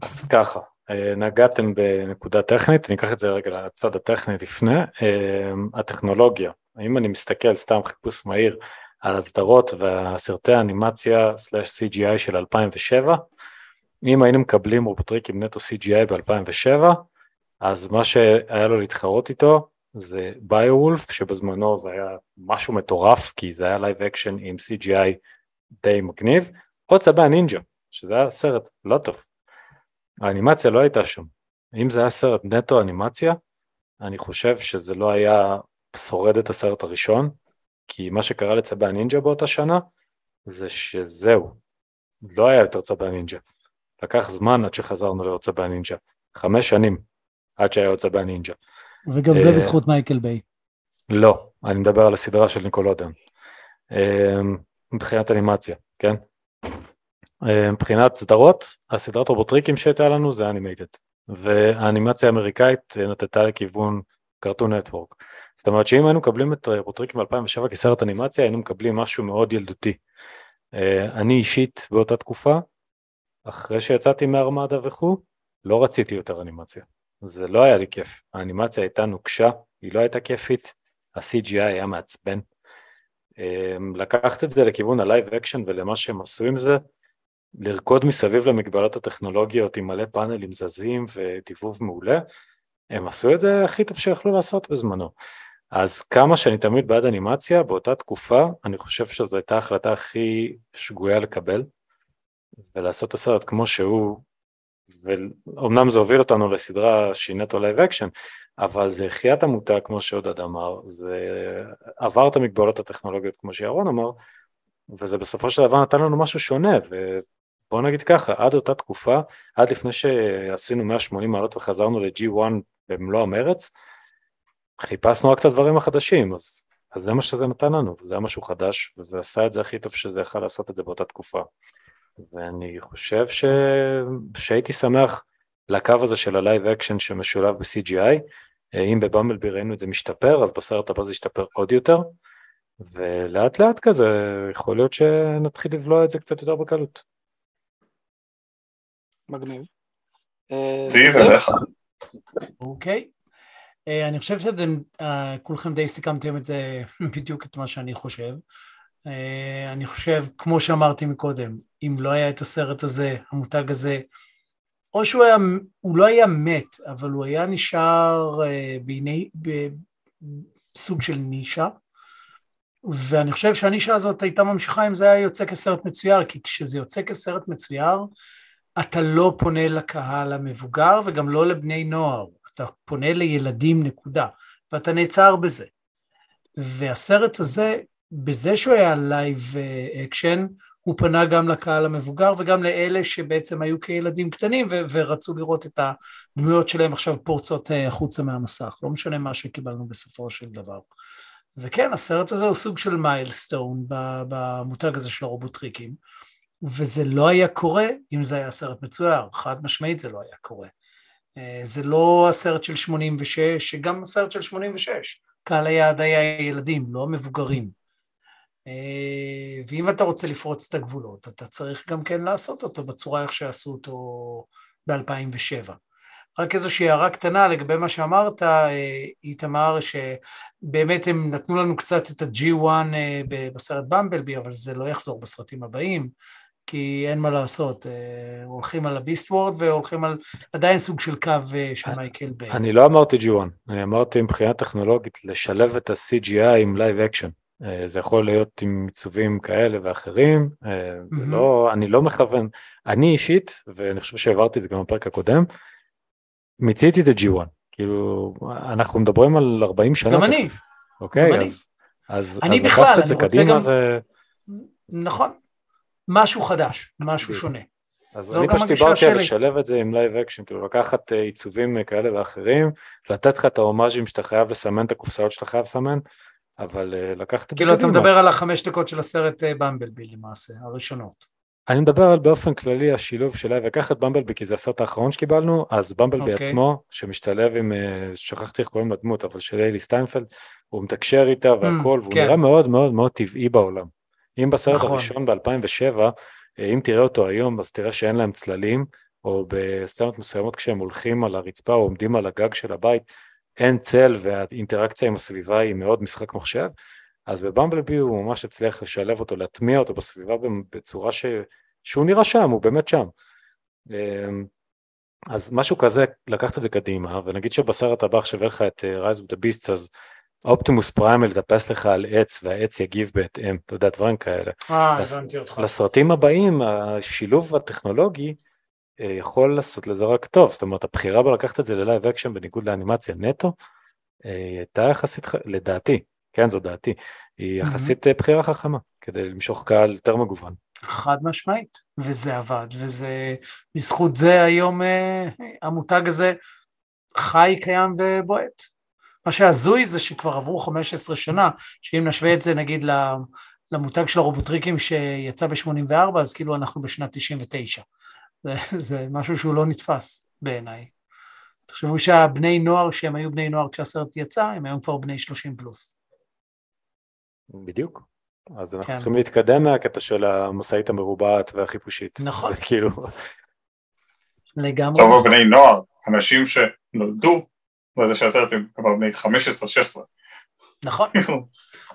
אז ככה, אה, נגעתם בנקודה טכנית, אני אקח את זה רגע לצד הטכני לפני, אה, הטכנולוגיה, אם אני מסתכל סתם חיפוש מהיר על הסדרות והסרטי האנימציה slash CGI של 2007, אם היינו מקבלים רובוטריקים נטו CGI ב-2007, אז מה שהיה לו להתחרות איתו זה ביוולף, שבזמנו זה היה משהו מטורף, כי זה היה live action עם CGI די מגניב, או צבי הנינג'ה, שזה היה סרט לא טוב. האנימציה לא הייתה שם. אם זה היה סרט נטו אנימציה, אני חושב שזה לא היה שורד את הסרט הראשון, כי מה שקרה לצבי הנינג'ה באותה שנה, זה שזהו, לא היה יותר צבי הנינג'ה. לקח זמן עד שחזרנו לראות צבי הנינג'ה. חמש שנים עד שהיה צבי הנינג'ה. וגם זה אה, בזכות מייקל ביי. לא, אני מדבר על הסדרה של Nickelodeon. אה, מבחינת אנימציה, כן? אה, מבחינת סדרות, הסדרת רובוטריקים שהייתה לנו זה Animated. והאנימציה האמריקאית נטתה לכיוון Cartoon Network. זאת אומרת שאם היינו מקבלים את רובוטריקים ב-2007 כסרט אנימציה, היינו מקבלים משהו מאוד ילדותי. אני אישית באותה תקופה, אחרי שיצאתי מארמדה וכו', לא רציתי יותר אנימציה. זה לא היה לי כיף. האנימציה הייתה נוקשה, היא לא הייתה כיפית, ה-CGI היה מעצבן. לקחת את זה לכיוון ה live action ולמה שהם עשו עם זה, לרקוד מסביב למגבלות הטכנולוגיות עם מלא פאנלים זזים ודיבוב מעולה, הם עשו את זה הכי טוב שיכלו לעשות בזמנו. אז כמה שאני תמיד בעד אנימציה, באותה תקופה אני חושב שזו הייתה ההחלטה הכי שגויה לקבל, ולעשות את הסרט כמו שהוא, ואומנם זה הוביל אותנו לסדרה שהיא נטו live action, אבל זה החייה את המותג כמו שעודד אמר, זה עבר את המגבלות הטכנולוגיות כמו שירון אמר, וזה בסופו של דבר נתן לנו משהו שונה, ובוא נגיד ככה, עד אותה תקופה, עד לפני שעשינו 180 מעלות וחזרנו ל-G1 במלוא המרץ, חיפשנו רק את הדברים החדשים, אז, אז זה מה שזה נתן לנו, זה היה משהו חדש, וזה עשה את זה הכי טוב שזה יכול לעשות את זה באותה תקופה. ואני חושב ש... שהייתי שמח לקו הזה של ה live action שמשולב ב-CGI, אם ב Bumblebee ראינו את זה משתפר, אז בסרט הבא זה ישתפר עוד יותר, ולאט לאט כזה, יכול להיות שנתחיל לבלוע את זה קצת יותר בקלות. מגניב. זיו אליך. אוקיי. אה, אני חושב שאתם אה, כולכם די סיכמתם את זה בדיוק את מה שאני חושב. אה, אני חושב, כמו שאמרתי מקודם, אם לא היה את הסרט הזה, המותג הזה, או שהוא היה, הוא לא היה מת, אבל הוא היה נשאר בעיני, בסוג של נישה, ואני חושב שהנישה הזאת הייתה ממשיכה אם זה היה יוצא כסרט מצויר, כי כשזה יוצא כסרט מצויר, אתה לא פונה לקהל המבוגר וגם לא לבני נוער. אתה פונה לילדים נקודה, ואתה נעצר בזה. והסרט הזה, בזה שהוא היה live action, הוא פנה גם לקהל המבוגר וגם לאלה שבעצם היו כילדים קטנים ו- ורצו לראות את הדמויות שלהם עכשיו פורצות אה, החוצה מהמסך, לא משנה מה שקיבלנו בסופו של דבר. וכן, הסרט הזה הוא סוג של מיילסטון במותג הזה של הרובוטריקים, וזה לא היה קורה אם זה היה סרט מצויר, חד משמעית זה לא היה קורה. אה, זה לא הסרט של 86, שגם הסרט של 86, קהל היעד היה ילדים, לא המבוגרים. אה, ואם אתה רוצה לפרוץ את הגבולות, אתה צריך גם כן לעשות אותו בצורה איך שעשו אותו ב-2007. רק איזושהי הערה קטנה לגבי מה שאמרת, אה, איתמר, שבאמת הם נתנו לנו קצת את ה-G1 בסרט Bumblebee, אבל זה לא יחזור בסרטים הבאים. כי אין מה לעשות, אה, הולכים על ה Beast Wars והולכים על עדיין סוג של קו אה, של מייקל ביי. אני לא אמרתי G1, אני אמרתי מבחינה טכנולוגית לשלב את ה-CGI עם live action. אה, זה יכול להיות עם עיצובים כאלה ואחרים, mm-hmm. לא, אני לא מכוון, אני אישית, ואני חושב שהעברתי את זה גם בפרק הקודם, מיציתי את ה-G1, כאילו אנחנו מדברים על 40 שנה. גם אני. אוקיי, גם אז, אז, אני אז בכלל, לקחת את זה קדימה גם... זה... נכון, משהו חדש, משהו שונה. אז אני פשוט דיברתי על לשלב את זה עם live action, כאילו לקחת אה, עיצובים אה, כאלה ואחרים, לתת לך את ההומאז'ים שאתה חייב לסמן, את הקופסאות שאתה חייב לסמן, אבל אה, לקחת את זה. כאילו אתה מדבר על החמש דקות של הסרט Bumblebee למעשה, הראשונות. אני מדבר על באופן כללי השילוב של live, לקחת Bumblebee כי זה הסרט האחרון שקיבלנו, אז Bumblebee. אוקיי. עצמו, שמשתלב עם, שכחתי איך קוראים לדמות, אבל של היילי סטיינפלד, הוא מתקשר איתה והכל, mm, והוא כן. נראה מאוד מאוד מאוד טבעי בעולם. אם בסרט נכון. הראשון ב-2007, אה, אם תראה אותו היום, אז תראה שאין להם צללים, או בסצנות מסוימות כשהם הולכים על הרצפה או עומדים על הגג של הבית, אין צל והאינטראקציה עם הסביבה היא מאוד משחק מחשב, אז בבמבלבי הוא ממש הצליח לשלב אותו, להטמיע אותו בסביבה בצורה ש... שהוא נראה שם, הוא באמת שם. אמ, אז משהו כזה, לקחת את זה קדימה, ונגיד שבסרט הבא עכשיו יהיה לך את אה, Rise of the Beasts, אז אופטימוס פריימל יטפס לך על עץ והעץ יגיב בהתאם, אתה יודע, דברים כאלה. אה, הבנתי אותך. לסרטים הבאים, השילוב הטכנולוגי אה, יכול לעשות לזה רק טוב, זאת אומרת, הבחירה בלקחת את זה ל live action בניגוד לאנימציה נטו, אה, הייתה יחסית, לדעתי, כן, זו דעתי, היא יחסית mm-hmm. בחירה חכמה, כדי למשוך קהל יותר מגוון. חד משמעית, וזה עבד, וזה, בזכות זה היום המותג הזה חי, קיים ובועט. מה שהזוי זה שכבר עברו 15 שנה, שאם נשווה את זה נגיד למותג של הרובוטריקים שיצא ב-84, אז כאילו אנחנו בשנת 99. זה, זה משהו שהוא לא נתפס בעיניי. תחשבו שהבני נוער שהם היו בני נוער כשהסרט יצא, הם היום כבר בני 30 פלוס. בדיוק. אז אנחנו כן. צריכים להתקדם מהקטע של המשאית המרובעת והחיפושית. נכון. כאילו... לגמרי. סוף בני נוער, אנשים שנולדו בזה של הסרט הם כבר בני 15-16. נכון.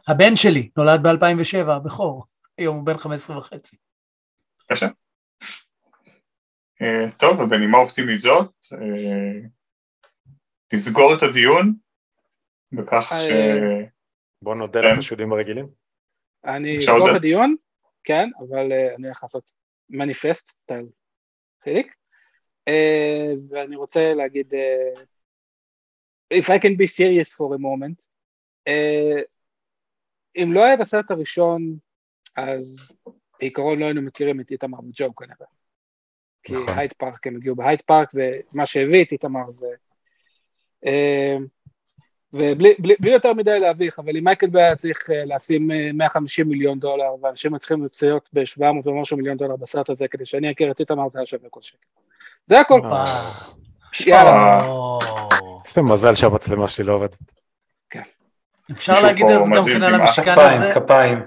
הבן שלי נולד ב-2007, הבכור, היום הוא בן 15 וחצי. בבקשה. אה, טוב, ובנימה אופטימית זאת, אה, נסגור את הדיון בכך ש... בוא נודה כן. לחשודים הרגילים. אני אסגור את? הדיון, כן, אבל אה, אני הולך לעשות מניפסט סטייל חיליק, אה, ואני רוצה להגיד, אה, if I can be serious for a moment, אה, אם לא היה את הסרט הראשון, אז בעיקרון לא היינו מכירים את איתמר וג'ו כנראה. כי נכון. Hyde Park, הם הגיעו ב Hyde Park, ומה שהביא את איתמר זה... אה, ובלי בלי, בלי יותר מדי להביך, אבל אם מייקל ביי היה צריך אה, לשים אה, 150 מיליון דולר, ואנשים היו צריכים לצפות ב-700 ומשהו מיליון דולר בסרט הזה, כדי שאני אכיר את איתמר, זה היה שווה כל שקל. זה הכל. אה, יאללה. איזה מזל שהמצלמה שלי לא עובדת. אפשר מישהו להגיד אז גם כן על. המשקל כפיים, הזה, כפיים.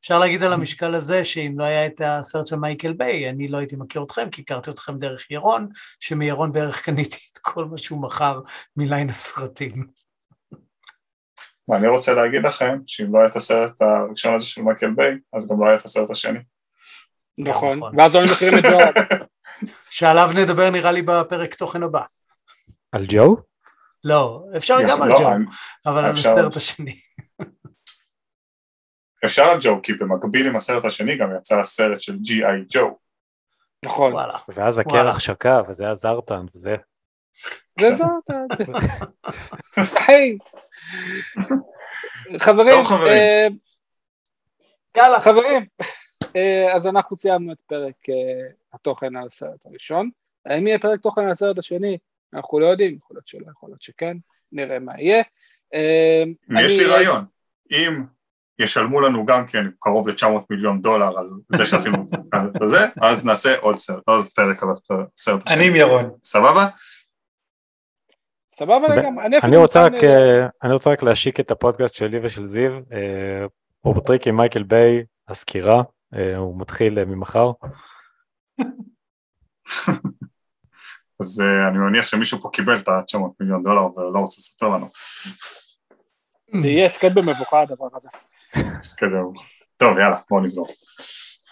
אפשר להגיד על המשקל הזה שאם לא היה את הסרט של מייקל ביי, אני לא הייתי מכיר אתכם, כי הכרתי אתכם דרך ירון, שמירון בערך קניתי את כל מה שהוא מכר מליין הסרטים. ואני רוצה להגיד לכם שאם לא היה את הסרט הראשון הזה של מייקל ביי, אז גם לא היה את הסרט השני. נכון, נכון. ואז לא מכירים את ג'ורד. שעליו נדבר נראה לי בפרק תוכן הבא. על ג'ו? לא, אפשר גם על ג'ו, אבל על הסרט השני. אפשר על ג'ו, כי במקביל עם הסרט השני גם יצא הסרט של ג'י.איי ג'ו. נכון. ואז. הקרח שקע, וזה היה זרטן, וזה... וזאת, היי. חברים, טוב, חברים. אה, יאללה. חברים, אה, אז אנחנו סיימנו את פרק אה, התוכן על הסרט הראשון. האם יהיה פרק תוכן על הסרט השני? אנחנו לא יודעים, יכול להיות שלא, יכול להיות שכן, נראה מה יהיה. אה, יש לי רעיון, אם ישלמו לנו גם כן קרוב ל-900 מיליון דולר על זה שעשינו את זה, אז נעשה עוד סרט, עוד פרק על הסרט אני. עם ירון. סבבה? סבבה לגמרי, אני רוצה רק, מוכן, אה, אני רוצה רק להשיק את הפודקאסט שלי ושל זיו, אה, רובוטריק עם מייקל ביי, הסקירה, אה, הוא מתחיל אה, ממחר. אז אה, אני מניח שמישהו פה קיבל את ה-900 מיליון דולר ולא רוצה לספר לנו. זה יהיה הסכת במבוכה הדבר הזה. אז כאילו, טוב יאללה בואו נסגור.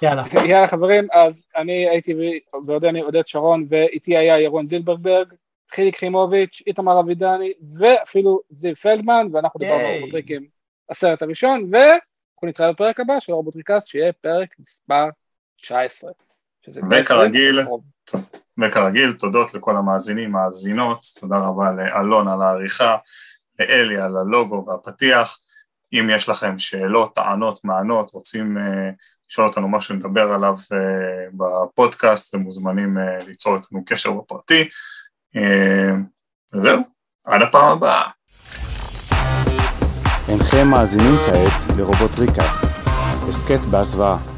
יאללה. יאללה חברים, אז אני הייתי ו- ועודני עודד שרון, ואיתי היה ירון זילברברג, חיליק חימוביץ', איתמר אבידני, ואפילו זיו פלדמן, ואנחנו דיברנו על. רובוטריקים הסרט הראשון, ואנחנו נתראה בפרק הבא של רובוטריקאסט, שיהיה פרק מספר 19. שזה וכרגיל, וכרגיל תודות לכל המאזינים, מאזינות, תודה רבה לאלון על העריכה, לאלי על הלוגו והפתיח. אם יש לכם שאלות, טענות, מענות, רוצים אה, לשאול אותנו משהו לדבר עליו אה, בפודקאסט, אתם מוזמנים אה, ליצור איתנו קשר בפרטי. וזהו, עד הפעם הבאה. אינכם מאזינים כעת לרובוטריקאסט, הסכת בהסוואה.